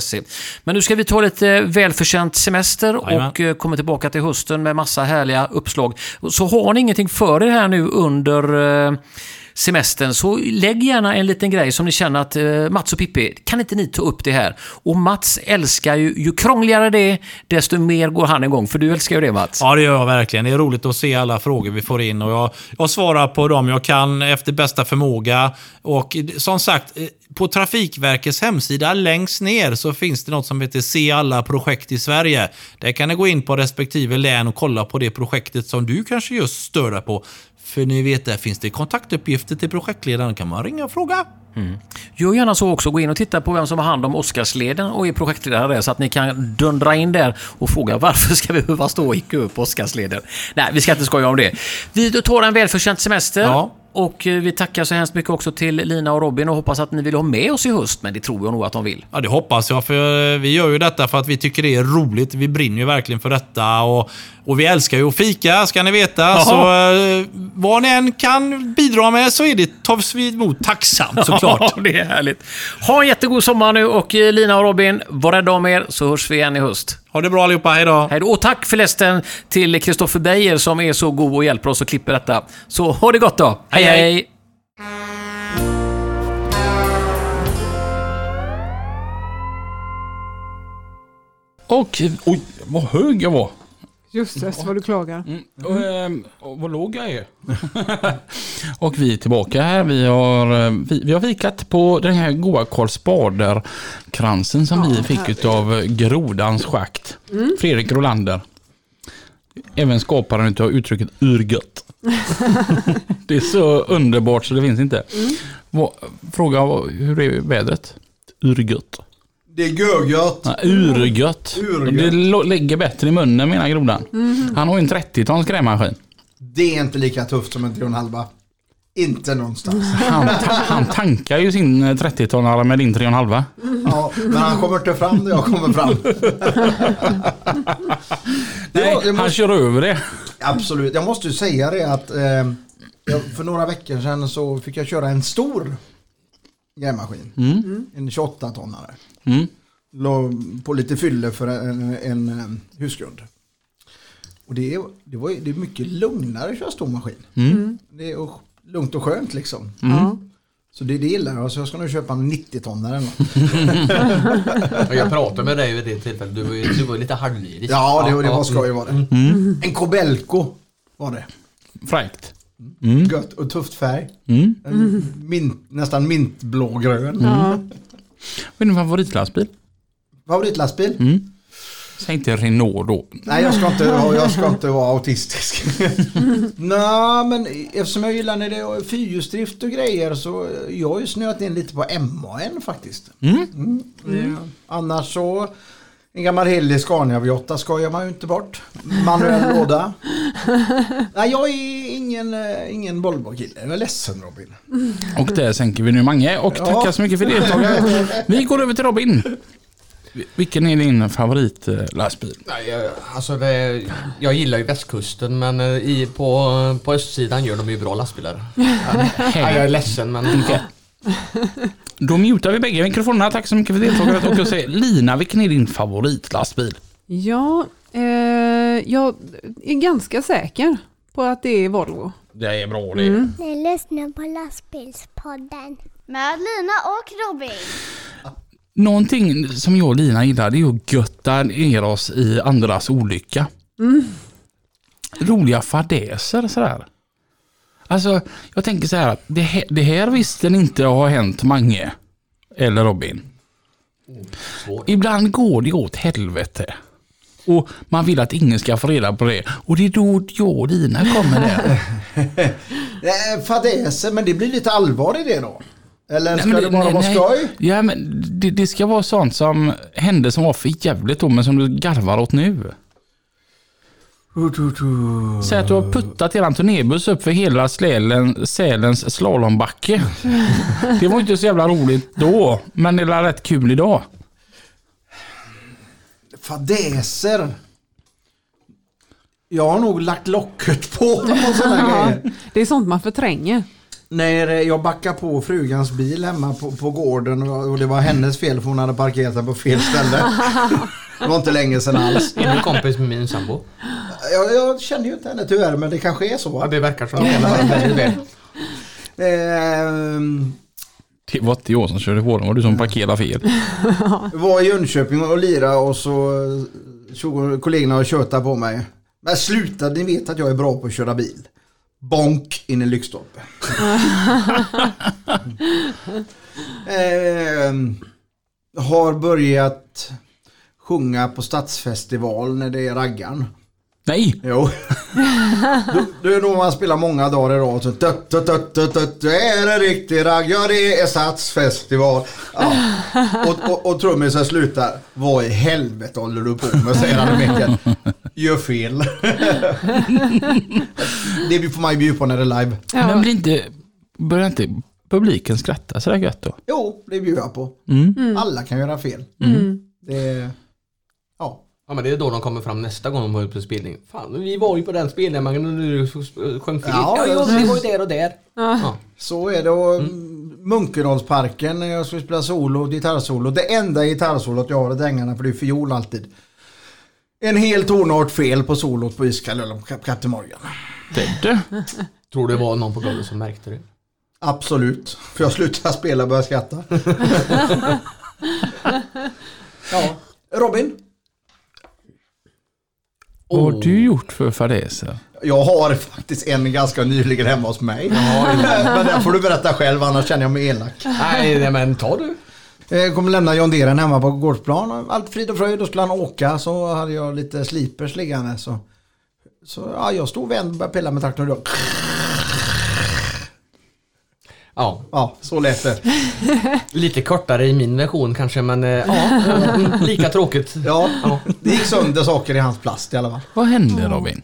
lastbilspodden.se. Men nu ska vi ta lite välförtjänt semester och eh, komma tillbaka till hösten med massa härliga uppslag. Så har ni ingenting för er här nu under eh, semestern så lägg gärna en liten grej som ni känner att eh, Mats och Pippi, kan inte ni ta upp det här? Och Mats älskar ju, ju krångligare det är, desto mer går han igång. För du älskar ju det Mats. Ja, det gör jag verkligen. Det är roligt att se alla frågor vi får in och jag, jag svarar på dem jag kan efter bästa förmåga. Och som sagt, eh, på Trafikverkets hemsida längst ner så finns det något som heter Se alla projekt i Sverige. Där kan ni gå in på respektive län och kolla på det projektet som du kanske just stör dig på. För ni vet, där finns det kontaktuppgifter till projektledaren. kan man ringa och fråga. Gör gärna så också. Gå in och titta på vem som har hand om Oscarsleden och är projektledare där så att ni kan dundra in där och fråga varför ska vi behöva stå och icka upp Oscarsleden? Nej, vi ska inte skoja om det. Vi tar en välförtjänt semester. Ja. Och eh, vi tackar så hemskt mycket också till Lina och Robin och hoppas att ni vill ha med oss i höst, men det tror jag nog att de vill. Ja, det hoppas jag. För vi gör ju detta för att vi tycker det är roligt. Vi brinner ju verkligen för detta. Och, och vi älskar ju att fika, ska ni veta. Så eh, vad ni än kan bidra med så är det, tar vi emot tacksamt såklart. Ja, det är härligt. Ha en jättegod sommar nu och eh, Lina och Robin, var rädda om er så hörs vi igen i höst. Ha det bra allihopa, hej då! Hej då. Och tack förresten till Kristoffer Beijer som är så god och hjälper oss och klipper detta. Så ha det gott då. hej! Hej, hej. hej. Och, oj, vad hög jag var. Jösses vad du klagar. Och, ehm, och vad låg jag är. och vi är tillbaka här. Vi har, eh, vi, vi har fikat på den här goa Karl Spader-kransen som vi fick utav Grodans schakt. Fredrik Rolander. Även skaparen utav uttrycket urgött. det är så underbart så det finns inte. Vad- Fråga hur är vädret? Urgött. Det är görgött. Ja, urgött. Urgött. Det ligger bättre i munnen menar grodan. Han har ju en 30-tons grävmaskin. Det är inte lika tufft som en 3,5. Inte någonstans. Han, ta- han tankar ju sin eh, 30-tonare med din 3,5. Ja, men han kommer inte fram där jag kommer fram. Nej, det han måste- kör över det. Absolut, jag måste ju säga det att eh, för några veckor sedan så fick jag köra en stor grävmaskin. En 28-tonnare. Mm. Låg på lite fylle för en, en, husgrund. Och det är, det, var, det är mycket lugnare att köra stor maskin. Mm. Det är lugnt och skönt liksom. Ja. Så det, det gillar jag. Så jag ska nu köpa en 90-tonnare. eller något. Och Jag pratade med dig vid det tillfället. Du var ju, du var lite halvlyrisk. Ja, det, det var skoj var det. Mm. En Kobelco var det. Fräckt. Mm. Gött och tufft färg. Mm. Mint, nästan mintblågrön. Ja. Vad är din favoritlastbil? Favoritlastbil? Mm. Säg inte Renault då. Nej, jag ska inte, jag ska inte vara autistisk. Nej, men eftersom jag gillar när det är fyrhjulsdrift och grejer så jag har ju snöat in lite på MAN faktiskt. Mm. Mm. Annars så en gammal helig Scania V8 skojar man ju inte bort. Manuell låda. Nej, jag är ingen, eh, ingen Volvo-kille. Jag är ledsen Robin. Och där sänker vi nu Mange och Ja. tackar så mycket för deltagandet. Vi går över till Robin. Vilken är din favoritlastbil? Nej, jag- alltså det, jag gillar ju västkusten men eh, i, på, på östsidan gör de ju bra lastbilar. Ja, jag är ledsen men... Då mutar vi bägge mikrofonerna. Tack så mycket för deltagandet. Och jag säger Lina, vilken är din favoritlastbil? Ja, eh, jag är ganska säker på att det är Volvo. Det är bra det. Mm. Ni lyssnar på lastbilspodden. Med Lina och Robin. Någonting som jag och Lina gillar det är att götta ner oss i andras olycka. Roliga fadäser sådär. Alltså, jag tänker så här det, här- det här visste ni inte har hänt Mange. Eller Robin. svårt. Ibland går det åt helvete. Och man vill att ingen ska få reda på det. Och det är då jag och Lina kommer där. Fadäser, men det blir lite allvar i det då? Eller ska men det bara vara skoj? Ja, men det, det ska vara sånt som hände som var för jävligt då, men som du garvar åt nu. Säg att du har puttat eran turnébuss upp för hela Slälen, Sälens slalombacke. Det var inte så jävla roligt då, men det är rätt kul idag. Fadäser. Jag har nog lagt locket på sådana grejer. Det är sånt man förtränger. När jag backade på frugans bil hemma på, på gården och och det var hennes fel för hon hade parkerat den på fel ställe. Det var inte länge sedan alls. Är du kompis med min sambo? Jag, jag kände ju inte henne tyvärr men det kanske är Ja, så. det verkar som det. Ehm, Det var inte jag som körde på den, det var du som parkerade fel. var i Jönköping och lira och så tog kollegorna och tjötade på mig. Men sluta, ni vet att jag är bra på att köra bil. Bonk in i lyktstolpe. Ehm, har börjat sjunga på stadsfestival när det är raggan. Nej! Jo. då är nog man spelar många dagar i rad. Så, tut, tut, tut, tut, tut, det är en riktig ragg, ja det är stadsfestival. Ja. Och, och, och trummisen slutar. Vad i helvete håller du på med? Säger han i micken. Gör fel. det får man ju bjuda på när det är live. Men blir inte, börjar inte publiken skratta sådär gött då? Jo, det bjuder jag på. Mm. Alla kan göra fel. Det, ja. Ja men det är då de kommer fram nästa gång de var ute på spelning. Fan, vi var ju på den spelningen men du sjöng fel. Ja, Ja, vi var ju där och där. Ja. Så är det och Munkedalsparken när jag skulle spela solo, gitarrsolo. Det enda gitarrsolot jag har i drängarna för det är fiol alltid. En hel tonart fel på solot på Iskall eller på Kapten Morgan. Det. Tror det var någon på golvet som märkte det. Absolut. För jag slutade spela och började skratta. ja. Robin? Vad har du gjort för fadäser? Jag har faktiskt en ganska nyligen hemma hos mig. Men den får du berätta själv annars känner jag mig elak. Nej, nej men ta du. Jag kommer lämna John Deeren hemma på gårdsplan. Allt frid och fröjd. Då skulle han åka så hade jag lite slipers liggande. Så, så ja, jag stod vänd och började pilla med traktorn. och då- Ja, Ja, så lät det. lite kortare i min version kanske men eh, ja, mm, lika tråkigt. Ja, det gick sönder saker i hans plast i alla fall. Vad hände Robin?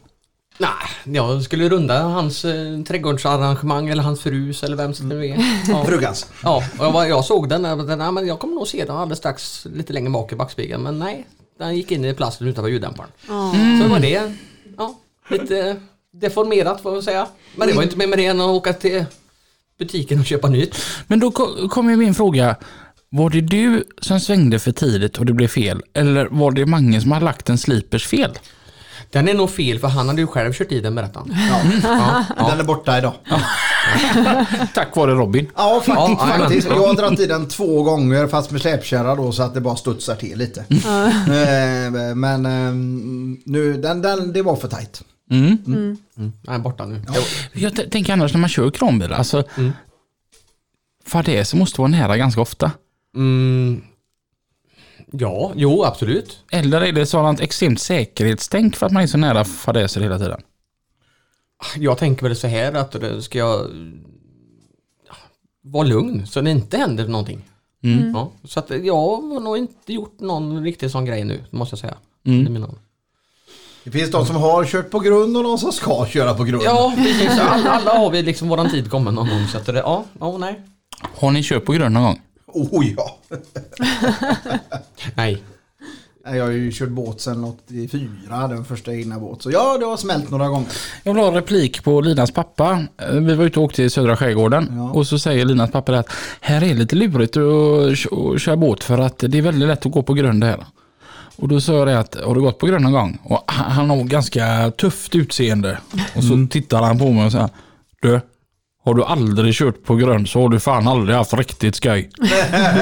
Nej, jag skulle runda hans eh, trädgårdsarrangemang eller hans frus eller vem som det är. Ja. Frugans. Ja, och jag, var, jag såg den, och den, ja, men jag kommer nog se den alldeles strax lite längre bak i backspegeln men nej, den gick in i plasten utanför ljuddämparen. Så det var det, ja, lite deformerat får man säga. Men det var inte mer med det än att åka till butiken och köpa nytt. Men då ko- kommer min fråga. Var det du som svängde för tidigt och det blev fel? Eller var det Mange som hade lagt en slipers fel? Den är nog fel för han hade ju själv kört i den berättade han. Ja. Ja, Den är borta idag. Tack vare Robin. Ja, faktiskt. Ja, faktiskt. Jag har dragit i den två gånger fast med släpkärra då så att det bara studsar till lite. Eh, Men eh, nu, den, den, det var för tajt. Mm. Mm, den är borta nu. Jag t- tänker annars när man kör kranbil, alltså fadäser måste vara nära ganska ofta. Mm. Ja, jo absolut. Eller är det sådant extremt säkerhetstänk för att man är så nära fadäser hela tiden? Jag tänker väl så här att det ska jag vara lugn så det inte händer någonting. Mm. Ja, så att jag har nog inte gjort någon riktig sån grej nu, måste jag säga. Mm. Det Det finns de som har kört på grund och de som ska köra på grund. Ja, precis. Alla, alla har vi liksom våran tid kommen någon gång. Så att det, ja, ja, nej. Har ni kört på grund någon gång? Oh ja. Nej. Nej, Jag har ju kört båt sedan 84, den första egna båt. Så ja, det har smält några gånger. Jag vill ha en replik på Linas pappa. Vi var ute och åkte i södra skärgården Ja. och så säger Linas pappa att här är lite lurigt att att köra båt för att det är väldigt lätt att gå på grund här. Och då sa jag det att, har du gått på grund någon gång? Och han han har ganska tufft utseende. Och så tittar han på mig och säger, du, har du aldrig kört på grund så har du fan aldrig haft riktigt skoj.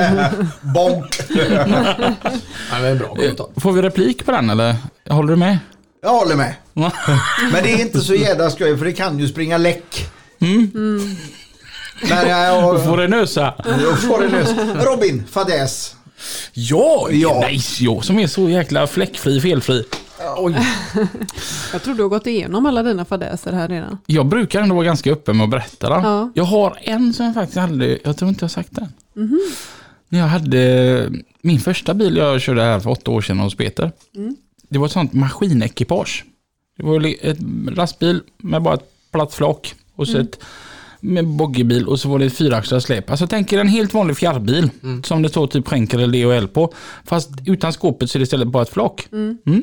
Bonk! Ja, en bra kommentar. Får vi replik på den eller? Håller du med? Jag håller med. Men det är inte så jädra skoj för det kan ju springa läck. Men jag, får jag, det nösa. jag får det löst. Robin, fadäs. Ja, Ja. Nej, jag som är så jäkla fläckfri, felfri. Oj. Jag tror du har gått igenom alla dina fadäser här redan. Jag brukar ändå vara ganska öppen med att berätta den. Ja. Jag har en som jag faktiskt aldrig, jag tror inte jag har sagt den. När jag hade min första bil jag körde här för åtta år sedan hos Peter. Det var ett sånt maskinekipage. Det var ett lastbil med bara ett platt flak och så ett med boggiebil och så var det ett fyraxlat släp. Alltså tänk er en helt vanlig fjärrbil som det står typ skänker eller DHL på. Fast utan skåpet så är det istället bara ett flak. Mm.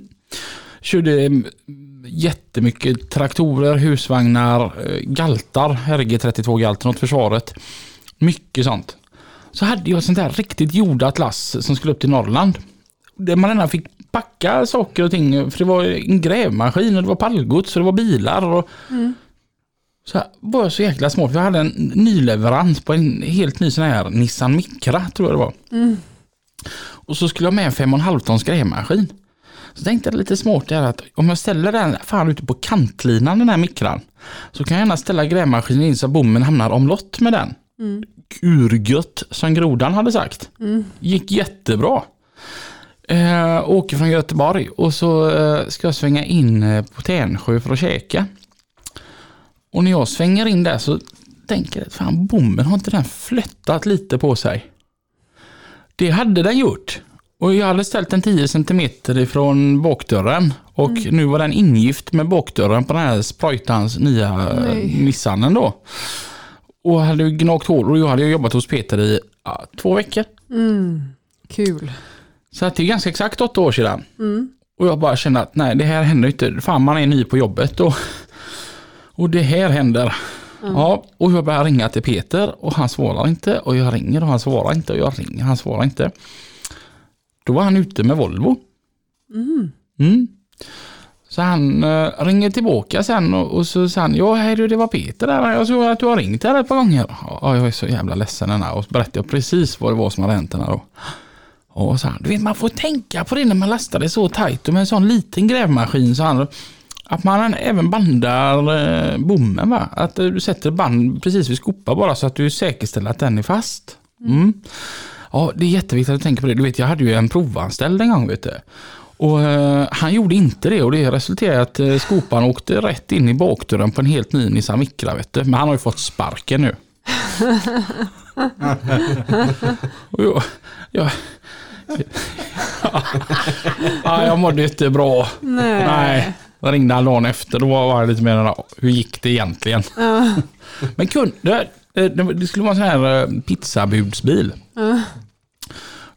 Körde mm, jättemycket traktorer, husvagnar, eh, galtar, RG32 galten åt försvaret. Mycket sånt. Så hade jag sånt där riktigt jordat lass som skulle upp till Norrland. Där man redan fick packa saker och ting. För det var en grävmaskin och det var pallgods och det var bilar. Och Så var jag så jäkla smart, jag hade en nyleverans på en helt ny sån här Nissan Micra, tror jag det var. Och så skulle jag med en 5,5 tons grävmaskin. Så tänkte jag lite smart där att om jag ställer den fan ute på kantlinan, den här mikran, så kan jag gärna ställa grävmaskinen in så att bommen hamnar omlott med den. Urgött, som grodan hade sagt. Gick jättebra. Eh, åker från Göteborg och så eh, ska jag svänga in eh, på Tänsjö för att käka. Och när jag svänger in där så tänker jag att fan bommen har inte den flättat lite på sig? Det hade den gjort. Och jag hade ställt den 10 cm ifrån bakdörren och nu var den ingift med bakdörren på den här Sprojtans nya Nej. Nissanen då. Och hade gnagt hål och jag hade jobbat hos Peter i ja, två veckor. Kul. Så att det är ganska exakt åtta år sedan. Och jag bara kände att nej, det här händer inte. Fan, man är ny på jobbet och, och det här händer. Ja, och jag börjar ringa till Peter och han svarar inte. Och jag ringer och han svarar inte. Och jag ringer och han svarar inte. Då var han ute med Volvo. Mm. Så han uh, ringer tillbaka sen och, och så sa han, ja hej du det var Peter där, jag såg att du har ringt här ett par gånger. Ja, jag är så jävla ledsen den här. Och så berättade jag precis vad det var som hade hänt den här då. Och så han, du vet man får tänka på det när man lastar det så tajt och med en sån liten grävmaskin så han, att man även bandar eh, bommen va. Att eh, du sätter band precis vid skopa bara så att du säkerställer att den är fast. Mm. Ja, det är jätteviktigt att tänka på det. Du vet, jag hade ju en provanställd en gång vet du. Och eh, han gjorde inte det och det resulterade i att eh, skopan åkte rätt in i bakdörren på en helt ny Nissan Micra vet du. Men han har ju fått sparken nu. och jag, jag, ja, jag mådde inte bra. Nej. Nej. Då ringde han dagen efter. Då var jag lite mer hur gick det egentligen? Men kunde, eh, det skulle vara en sån här eh, pizzabudsbil.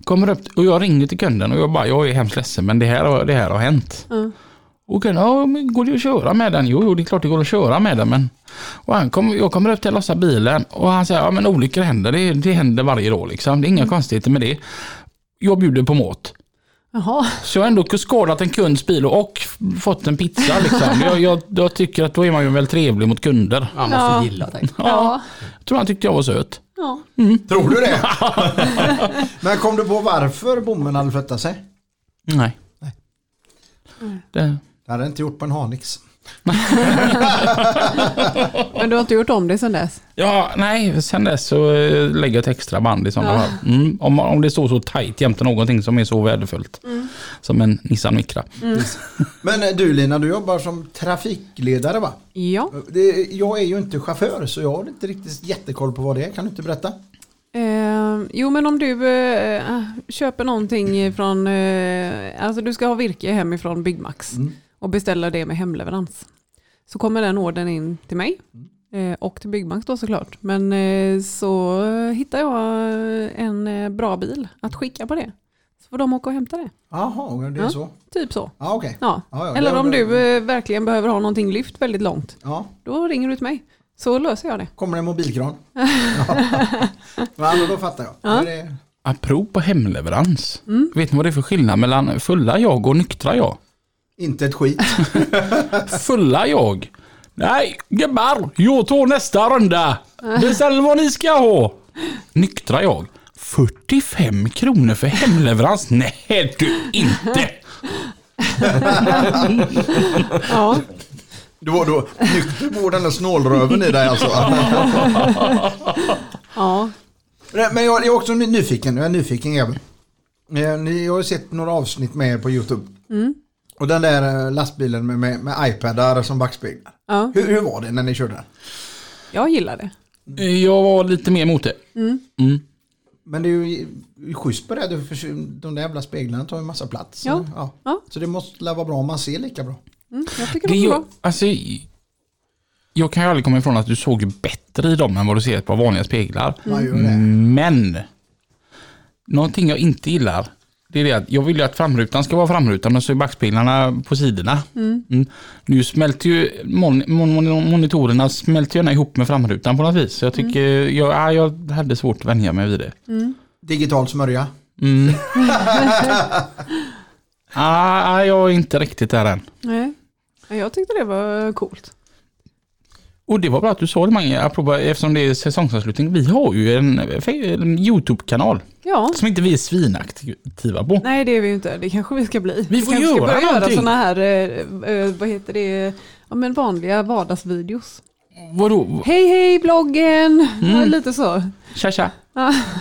Kommer upp och jag ringer till kunden och jag bara, jag är hemskt ledsen men det här, har- det här har hänt. Och kunden, ja men går det att köra med den? Jo, jo, det är klart det går att köra med den men... Och han kom, jag kommer upp till att lossa bilen och han säger, ja men olyckor händer, det, det händer varje dag liksom. Det är inga konstigheter med det. Jag bjuder på mat. Jaha. Så jag har ändå skadat en kunds bil och fått en pizza liksom. jag, jag, jag tycker att då är man ju väl trevlig mot kunder. Man måste Ja. gilla dig. Ja. Jag tror han tyckte jag var söt. ja. Tror du det? Men kom du på varför bommen hade flyttat sig? Nej. Det, Det hade jag inte gjort på en Hanix. Men du har inte gjort om det sedan dess? ja, nej, sen dess så eh, lägger jag ett extra band i sådana Ja. fall. Mm, om, om det står så tajt jämte någonting som är så värdefullt. Som en Nissan Micra. Men eh, du Lina, du jobbar som trafikledare va? Ja. Det, jag är ju inte chaufför så jag har inte riktigt jättekoll på vad det är. Kan du inte berätta? Eh, jo men om du eh, köper någonting från, eh, alltså du ska ha virke hemifrån Byggmax och beställer det med hemleverans. Så kommer den ordern in till mig eh, och till Byggmax då såklart. Men eh, så hittar jag en eh, bra bil att skicka på det. Så får de åka och hämta det. Jaha, det är Ja. så. Typ så. Ja, okej. Ja. Ja, ja, Eller det- om du verkligen behöver ha någonting lyft väldigt långt. Ja, Då ringer du till mig. Så löser jag det. kommer en mobilkran. ja. Men då fattar jag. Ja. Det Apropå hemleverans. Mm. Vet ni vad det är för skillnad mellan fulla jag och nyktra jag? Inte ett skit. Fulla jag. Nej, gubbar, jag tar nästa runda. Beställ vad ni ska ha. Nyktra jag. 45 kronor för hemleverans? Nej du inte. Ja. Du var då nykter på den där snålröven i dig alltså. ja. Men jag är också ny- nyfiken, jag är en nyfiken jävel. Eh, Ni har ju sett några avsnitt med er på YouTube. Och den där eh, lastbilen med, med, med iPadar som backspeglar. ja. Hur, hur var det när ni körde den? Jag gillar det. Jag var lite mer emot det. Mm. Men det är ju schysst på det, de där jävla speglarna tar ju massa plats. Ja. Så, Ja. så det måste vara bra om man ser lika bra. Mm, jag tycker Det det bra. alltså, jag kan ju aldrig komma ifrån att du såg bättre i dem än vad du ser på vanliga speglar. Det. Men, någonting jag inte gillar, det är det att jag vill ju att framrutan ska vara framrutan och så är backspeglarna på sidorna. Mm. Nu smälter ju mon, mon, mon, monitorerna smälter gärna ihop med framrutan på något vis. Så jag tycker, jag, ja, jag hade svårt att vänja mig vid det. Digital smörja. Mm. ah, jag är inte riktigt där än. Nej. Ja, Jag tyckte det var coolt. Och det var bra att du sa det Mange, apropå, eftersom det är säsongsavslutning. Vi har ju en, en YouTube-kanal Ja. som inte vi är svinaktiva på. Nej det är vi ju inte, det kanske vi ska bli. Vi får kanske ska göra börja göra någonting. sådana här, eh, eh, vad heter det, ja, men vanliga vardagsvideos. Vadå? Hej hej bloggen! Mm. Ja, lite så. Tja tja.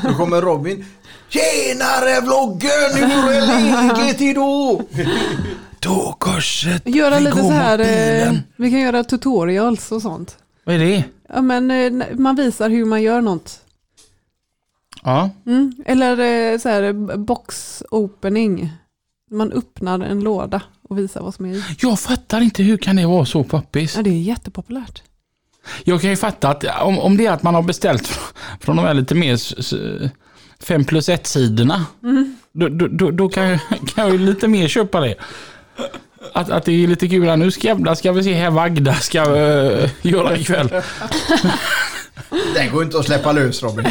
Då kommer Robin. Tjenare vloggen! Hur är läget idag? Då korset, Göra vi lite går så mot här, eh, bilen. vi kan göra tutorials och sånt. Vad är det? Ja men eh, man visar hur man gör något. Ja. Mm. Eller eh, så här box opening. Man öppnar en låda och visar vad som är i. Jag fattar inte hur kan det vara så poppis? Ja det är jättepopulärt. Jag kan ju fatta att om, om det är att man har beställt från de här lite mer 5 plus 1 sidorna. Då, då, då, då kan, jag, kan jag ju lite mer köpa det. Att, att det är lite kul. här, Nu ska, jävlar ska vi se här vad Agda ska uh, göra ikväll. Den går inte att släppa lös Robin.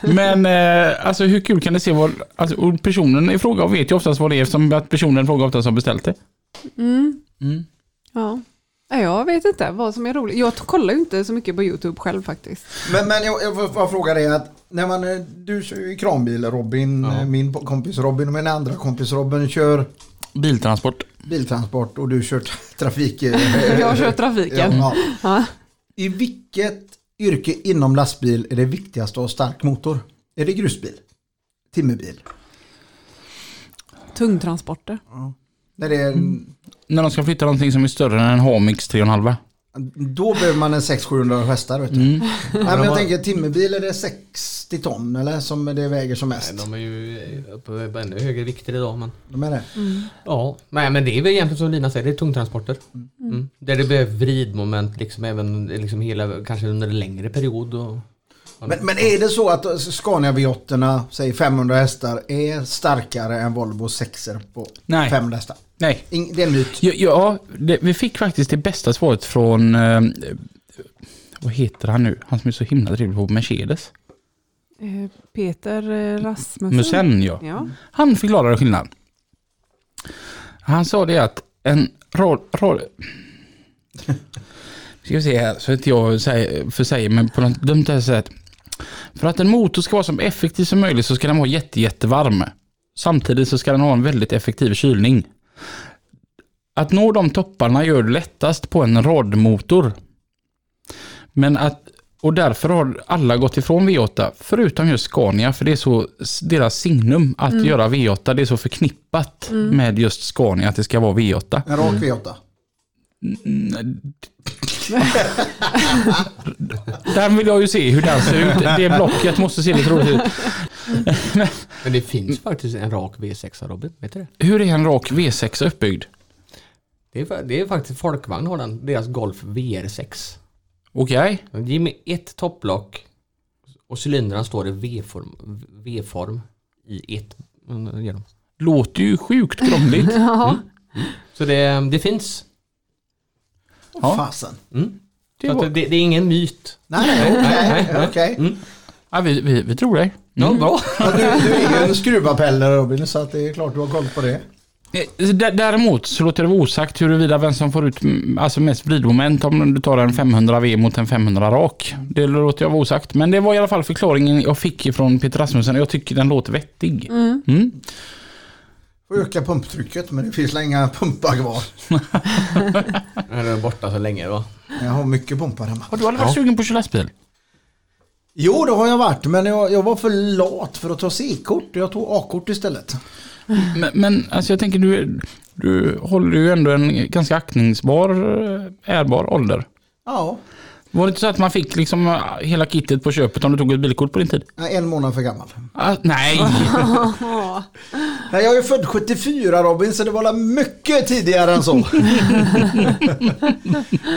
Men eh, alltså hur kul kan det se vad, alltså, personen i fråga vet ju oftast vad det är eftersom att personen i fråga oftast har beställt det. Mm. Mm. Ja. Ja, Jag vet inte vad som är roligt. Jag kollar ju inte så mycket på YouTube själv faktiskt. Men, men jag, jag får fråga dig att när man, eh, du kör ju kranbil Robin, eh, min kompis Robin och min andra kompis Robin kör Biltransport. biltransport och du kör trafik. eh, Jag kör trafiken. Ja. Ja. I vilket yrke inom lastbil är det viktigast att ha stark motor? Är det grusbil? Timmerbil? Tungtransporter. När det är, När de ska flytta någonting som är större än en Hamix 3,5. Då behöver man en 600-700 hästar. Vet du. Mm. Nej, men jag tänker timmerbil är det 60 ton eller som det väger som mest? Nej, de är ju uppe på ännu högre vikter idag. Men, De är det. ja, nej, men det är väl egentligen som Lina säger, det är tungtransporter. Mm. Där det behövs vridmoment liksom även liksom hela, kanske under en längre period. Och, Men, men är det så att Scania V8, säg 500 hästar, är starkare än Volvo 6 på Nej. 500 hästar? Nej. Ing- Det är en myt. Ja, ja det, vi fick faktiskt det bästa svaret från, eh, vad heter han nu? Han som är så himla trevlig på Mercedes. Eh, Peter eh, Rasmussen. Musen ja. Ja. Han förklarade skillnaden. Han sa det att en roll... roll ska vi se här så att jag säger, för säger men på något dumt här sätt. För att en motor ska vara så effektiv som möjligt så ska den vara jätte, jättevarm. Samtidigt så ska den ha en väldigt effektiv kylning. Att nå de topparna gör det lättast på en radmotor. Men att, och därför har alla gått ifrån V8, förutom just Scania, för det är så deras signum att göra V8, det är så förknippat med just Scania att det ska vara V8. En rak V8. Den vill jag ju se hur den ser ut. Det blocket måste se lite roligt ut. Men det finns faktiskt en rak V6 Robin, vet du det? Hur är en rak V6 uppbyggd? Det är, det är faktiskt Folkvagn har den, deras Golf VR6. Okej. Ge mig ett topplock och cylindrarna står i V-form, V-form i ett. mm, genom. Låter ju sjukt krångligt. Ja. Så det, det finns. Åh, Fasen. Mm. Det var- det, det är ingen myt. Nej, nej, okej. nej. okej. Ja, vi, vi, vi tror dig. Ja, bra. Ja, Du, du är ju en skruvarpelle Robin så att det är klart du har koll på det. Eh, d- Däremot så låter det vara osagt huruvida vem som får ut mm, alltså mest vridmoment om du tar en 500 V mot en 500 rak. Det låter jag vara osagt. Men det var i alla fall förklaringen jag fick ifrån Peter Rasmussen och jag tycker den låter vettig. Mm. Får öka pumptrycket men det finns inga pumpar kvar. Den är borta så länge va? Jag har mycket pumpar hemma. Har du aldrig varit sugen på att köra lastbil? Jo, det har jag varit men jag, jag var för lat för att ta C-kort. Jag tog A-kort istället. Men, men alltså jag tänker du, du håller ju ändå en ganska aktningsbar, eh, ärbar ålder. Ja, Var det inte så att man fick liksom eh, hela kittet på köpet om du tog ett bilkort på din tid? en månad för gammal. Ah, nej! Nej, jag är född 74 Robin så det var mycket tidigare än så.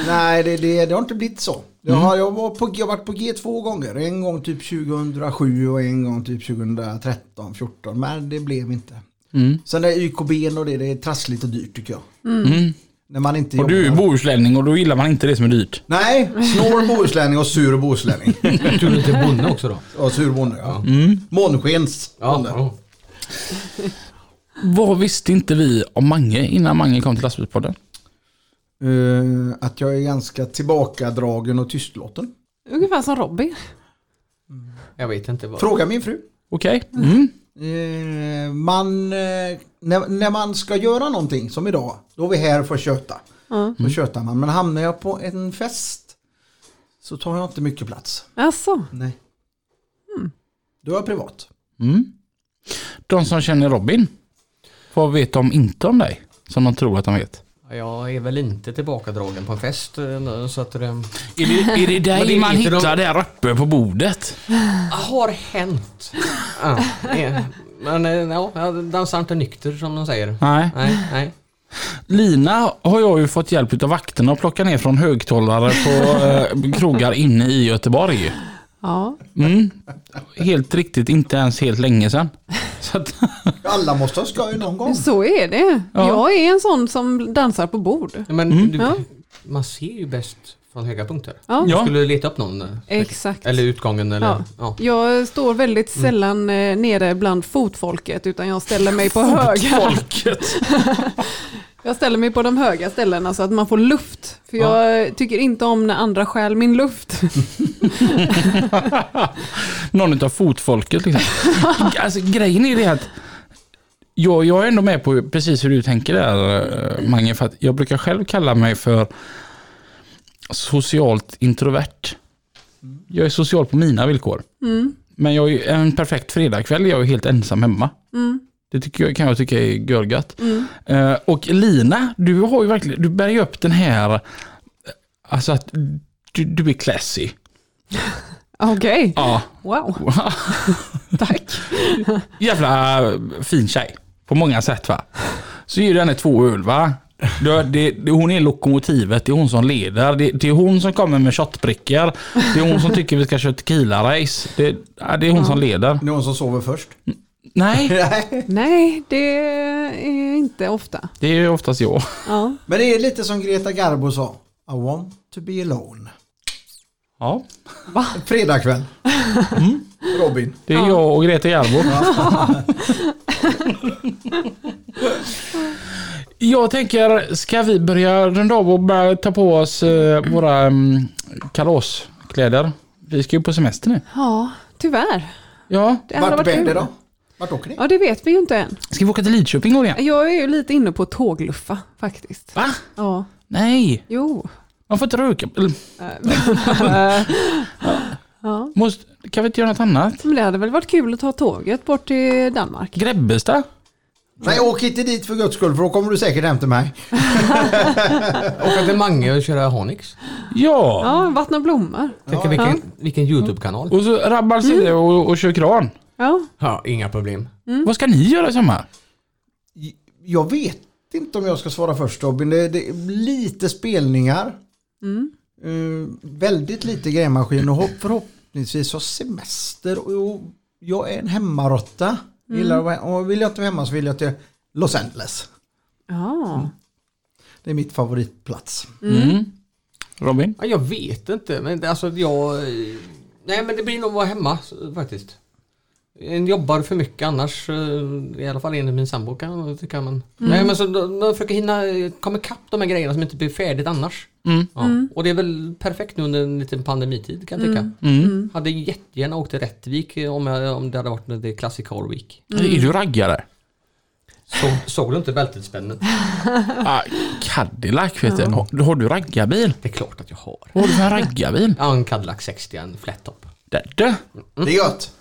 Nej, det, det, det har inte blivit så. Jag har, jag, var på, jag har varit på G två gånger. En gång typ 2007 och en gång typ 2013, 14. Men det blev inte. Mm. Sen det YKB och det, det är trassligt och dyrt tycker jag. Mm. När man inte Och du är jobbar. bohuslänning och då gillar man inte det som är dyrt. Nej, snår bohuslänning och sur bohuslänning. Tror du inte är bonde också då? Och sur bonde, ja. Mm. Månskens bonde. ja. Vad visste inte vi om Mange innan Mange kom till lastbilspodden? Eh, att jag är ganska tillbakadragen och tystlåten. Ungefär som Robin. Jag vet inte vad. Fråga min fru. Okej. Mm. Eh, man, eh, när, när man ska göra någonting som idag, då är vi här för att köta. Ja. Då tjötar man. Men hamnar jag på en fest så tar jag inte mycket plats. Alltså, Nej. Då är jag privat. Mm. De som känner Robin, vad vet de inte om dig? Som de tror att de vet. Jag är väl inte tillbakadragen på en fest. eh, Så att det Är det, är det dig det man inte de- hittar där uppe på bordet? har hänt. Ja, men eh, ja, jag dansar inte nykter som de säger. Nej. Nej, nej. Lina har jag ju fått hjälp av vakterna att plocka ner från högtalare på eh, krogar inne i Göteborg. Ja. Mm. Helt riktigt, inte ens helt länge sedan. Så att, Alla måste ha skoj någon gång. så är det. Ja. Jag är en sån som dansar på bord. Men Mm. du, Ja. man ser ju bäst från höga punkter. Ja, Du Ja. skulle leta upp någon. eh, exakt. Eller utgången eller... Ja. Ja. Jag står väldigt sällan eh, nere bland fotfolket utan jag ställer mig på höga. folket. Jag ställer mig på de höga ställena så att man får luft. För jag tycker inte om när andra stjäl min luft. Någon av fotfolket liksom. Alltså, grejen är det att jag, jag är ändå med på precis hur du tänker där eh, Mange. För att jag brukar själv kalla mig för socialt introvert. Jag är social på mina villkor. Mm. Men jag är en perfekt fredagkväll. Jag är helt ensam hemma. Mm. Det tycker jag, kan jag tycka är görgött. Mm. Eh, och Lina, du har ju verkligen, du bär ju upp den här, eh, alltså att du, du är classy. Okej, Ja. wow. Tack. Jävla fin tjej. På många sätt va. Så ger du henne två öl va. Det, det, det, hon är lokomotivet, det är hon som leder. Det, det är hon som kommer med shotbrickor. Det är hon som tycker vi ska köra tequila-race. Det, ja, det är hon som leder. Någon som sover först. Nej, Nej. Det är inte ofta. det är oftast jag. Ja. Men det är lite som Greta Garbo sa. I want to be alone. Ja, Fredagkväll. Robin. det är jag och Greta Garbo. Jag tänker, ska vi börja runda av och börja ta på oss eh, våra um, kalaskläder? Vi ska ju på semester nu. ja, tyvärr. Ja, Det Vart bär det då? Vart åker ni? Ja, det vet vi ju inte än. ska vi åka till Lidköping år igen? Jag är ju lite inne på tågluffa faktiskt. Va? Ja, Nej, jo. man får inte röka. Ja. Måste, kan vi inte göra något annat? Men det hade väl varit kul att ta tåget bort till Danmark. Grebbestad? Nej, åk inte dit för guds skull för då kommer du säkert hem till mig. Åka till Mange och köra Honix. Ja. Ja, vattna blommor. Tänk vilken, vilken YouTube-kanal. Och så rabbar sig och, och kör kran. Ja, Ja, inga problem. Vad ska ni göra i sommar? Jag vet inte om jag ska svara först Robin. Det, det är lite spelningar. Eh, väldigt lite grävmaskin och hopp- förhoppningsvis ha semester. Och, jag är en hemmarotta. Gillar att vara- och vill jag inte vara hemma så vill jag till Los Angeles. ja. Det är mitt favoritplats. Mm. Robin? Ja, jag vet inte, men det- alltså jag... eh, Nej, men det blir nog att vara hemma faktiskt. En jobbar för mycket annars, eh, i alla fall enligt min sambo kan tycka. Men, nej, men så då- man försöker hinna eh, komma ikapp de här grejerna som inte blir färdigt annars. Mm. Ja. Och det är väl perfekt nu under en liten pandemitid kan jag tycka. Mm. Hade jättegärna åkt till Rättvik eh, om, jag, om det hade varit det Classic Car Week. Är du raggare? Så, såg du inte bältesspännet? Ah, Cadillac vet du. Har, har du raggarbil? Det är klart att jag har. Vad har du för en raggarbil? Ja, en Cadillac 60, en flat top. Det är gött.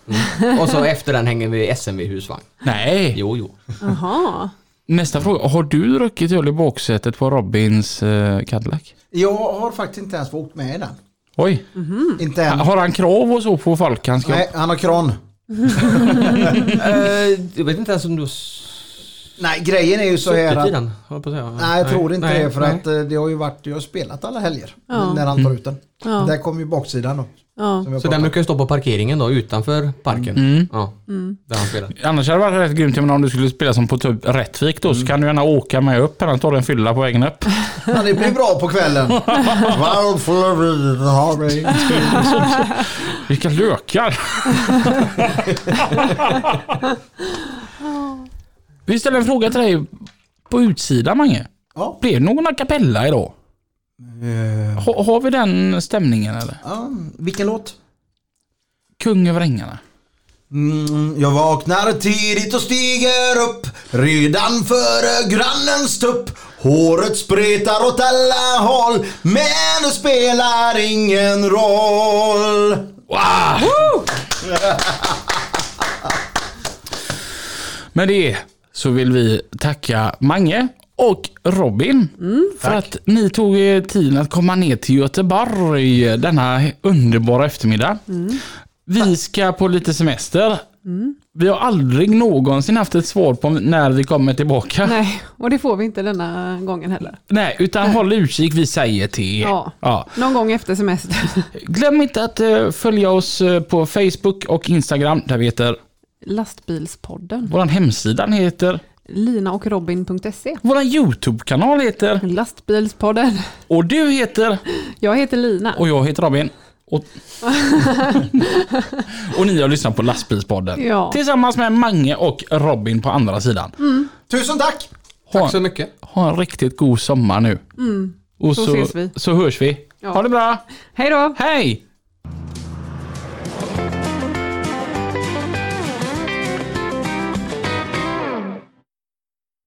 Och så efter den hänger vi SMV husvagn. Nej. Jo, jo. Jaha. Nästa fråga. Har du druckit öl i baksätet på Robins eh, Cadillac? Jag har faktiskt inte ens åkt med i den. Oj. Inte än. Har han krav och så på ska... Nej, han har kran. Eh, jag vet inte ens om du Nej, grejen är ju så här att... den. höll på att säga. Nej, jag tror inte nej, det för nej. att eh, det har ju varit, jag har spelat alla helger Ja. när han tar ut den. Ja. Där kommer ju baksidan då. Ja. Så den brukar ju stå på parkeringen då utanför parken. Mm. Ja, där han spelar. Annars hade det varit rätt grymt men om du skulle spela som på typ Rättvik då så kan du gärna åka med upp här. Ta en fylla på vägen upp. Ja, det blir bra på kvällen. Varför vi har vi Vilka lökar! Vi ställer en fråga till dig på utsidan Mange. Ja. Blev det någon a cappella idag? Eh, Ha, har vi den stämningen eller? ja, vilken låt? Kung över ängarna. Mm, jag vaknar tidigt och stiger upp redan före grannens tupp. Håret spretar åt alla håll men det spelar ingen roll. Wow! Med det så vill vi tacka Mange och Robin för att ni tog er tiden att komma ner till Göteborg denna underbara eftermiddag. Vi ska på lite semester. Vi har aldrig någonsin haft ett svar på när vi kommer tillbaka. Nej, Nej, och det får vi inte denna gången heller. utan håll utkik, vi säger till er. Ja. Ja. Någon gång efter semester. Glöm inte att eh, följa oss eh, på Facebook och Instagram där vi heter, Lastbilspodden. vår hemsida heter, Linaochrobin.se. vår YouTube-kanal heter, Lastbilspodden. och du heter, Jag heter Lina. och jag heter Robin. Och, och ni har lyssnat på Lastbilspodden. Ja. Tillsammans med Mange och Robin på andra sidan. Tusen tack! Ha, Tack så mycket. ha en riktigt god sommar nu. Och Så ses vi. Så hörs vi. Ja. Ha det bra. Hej då! Hej!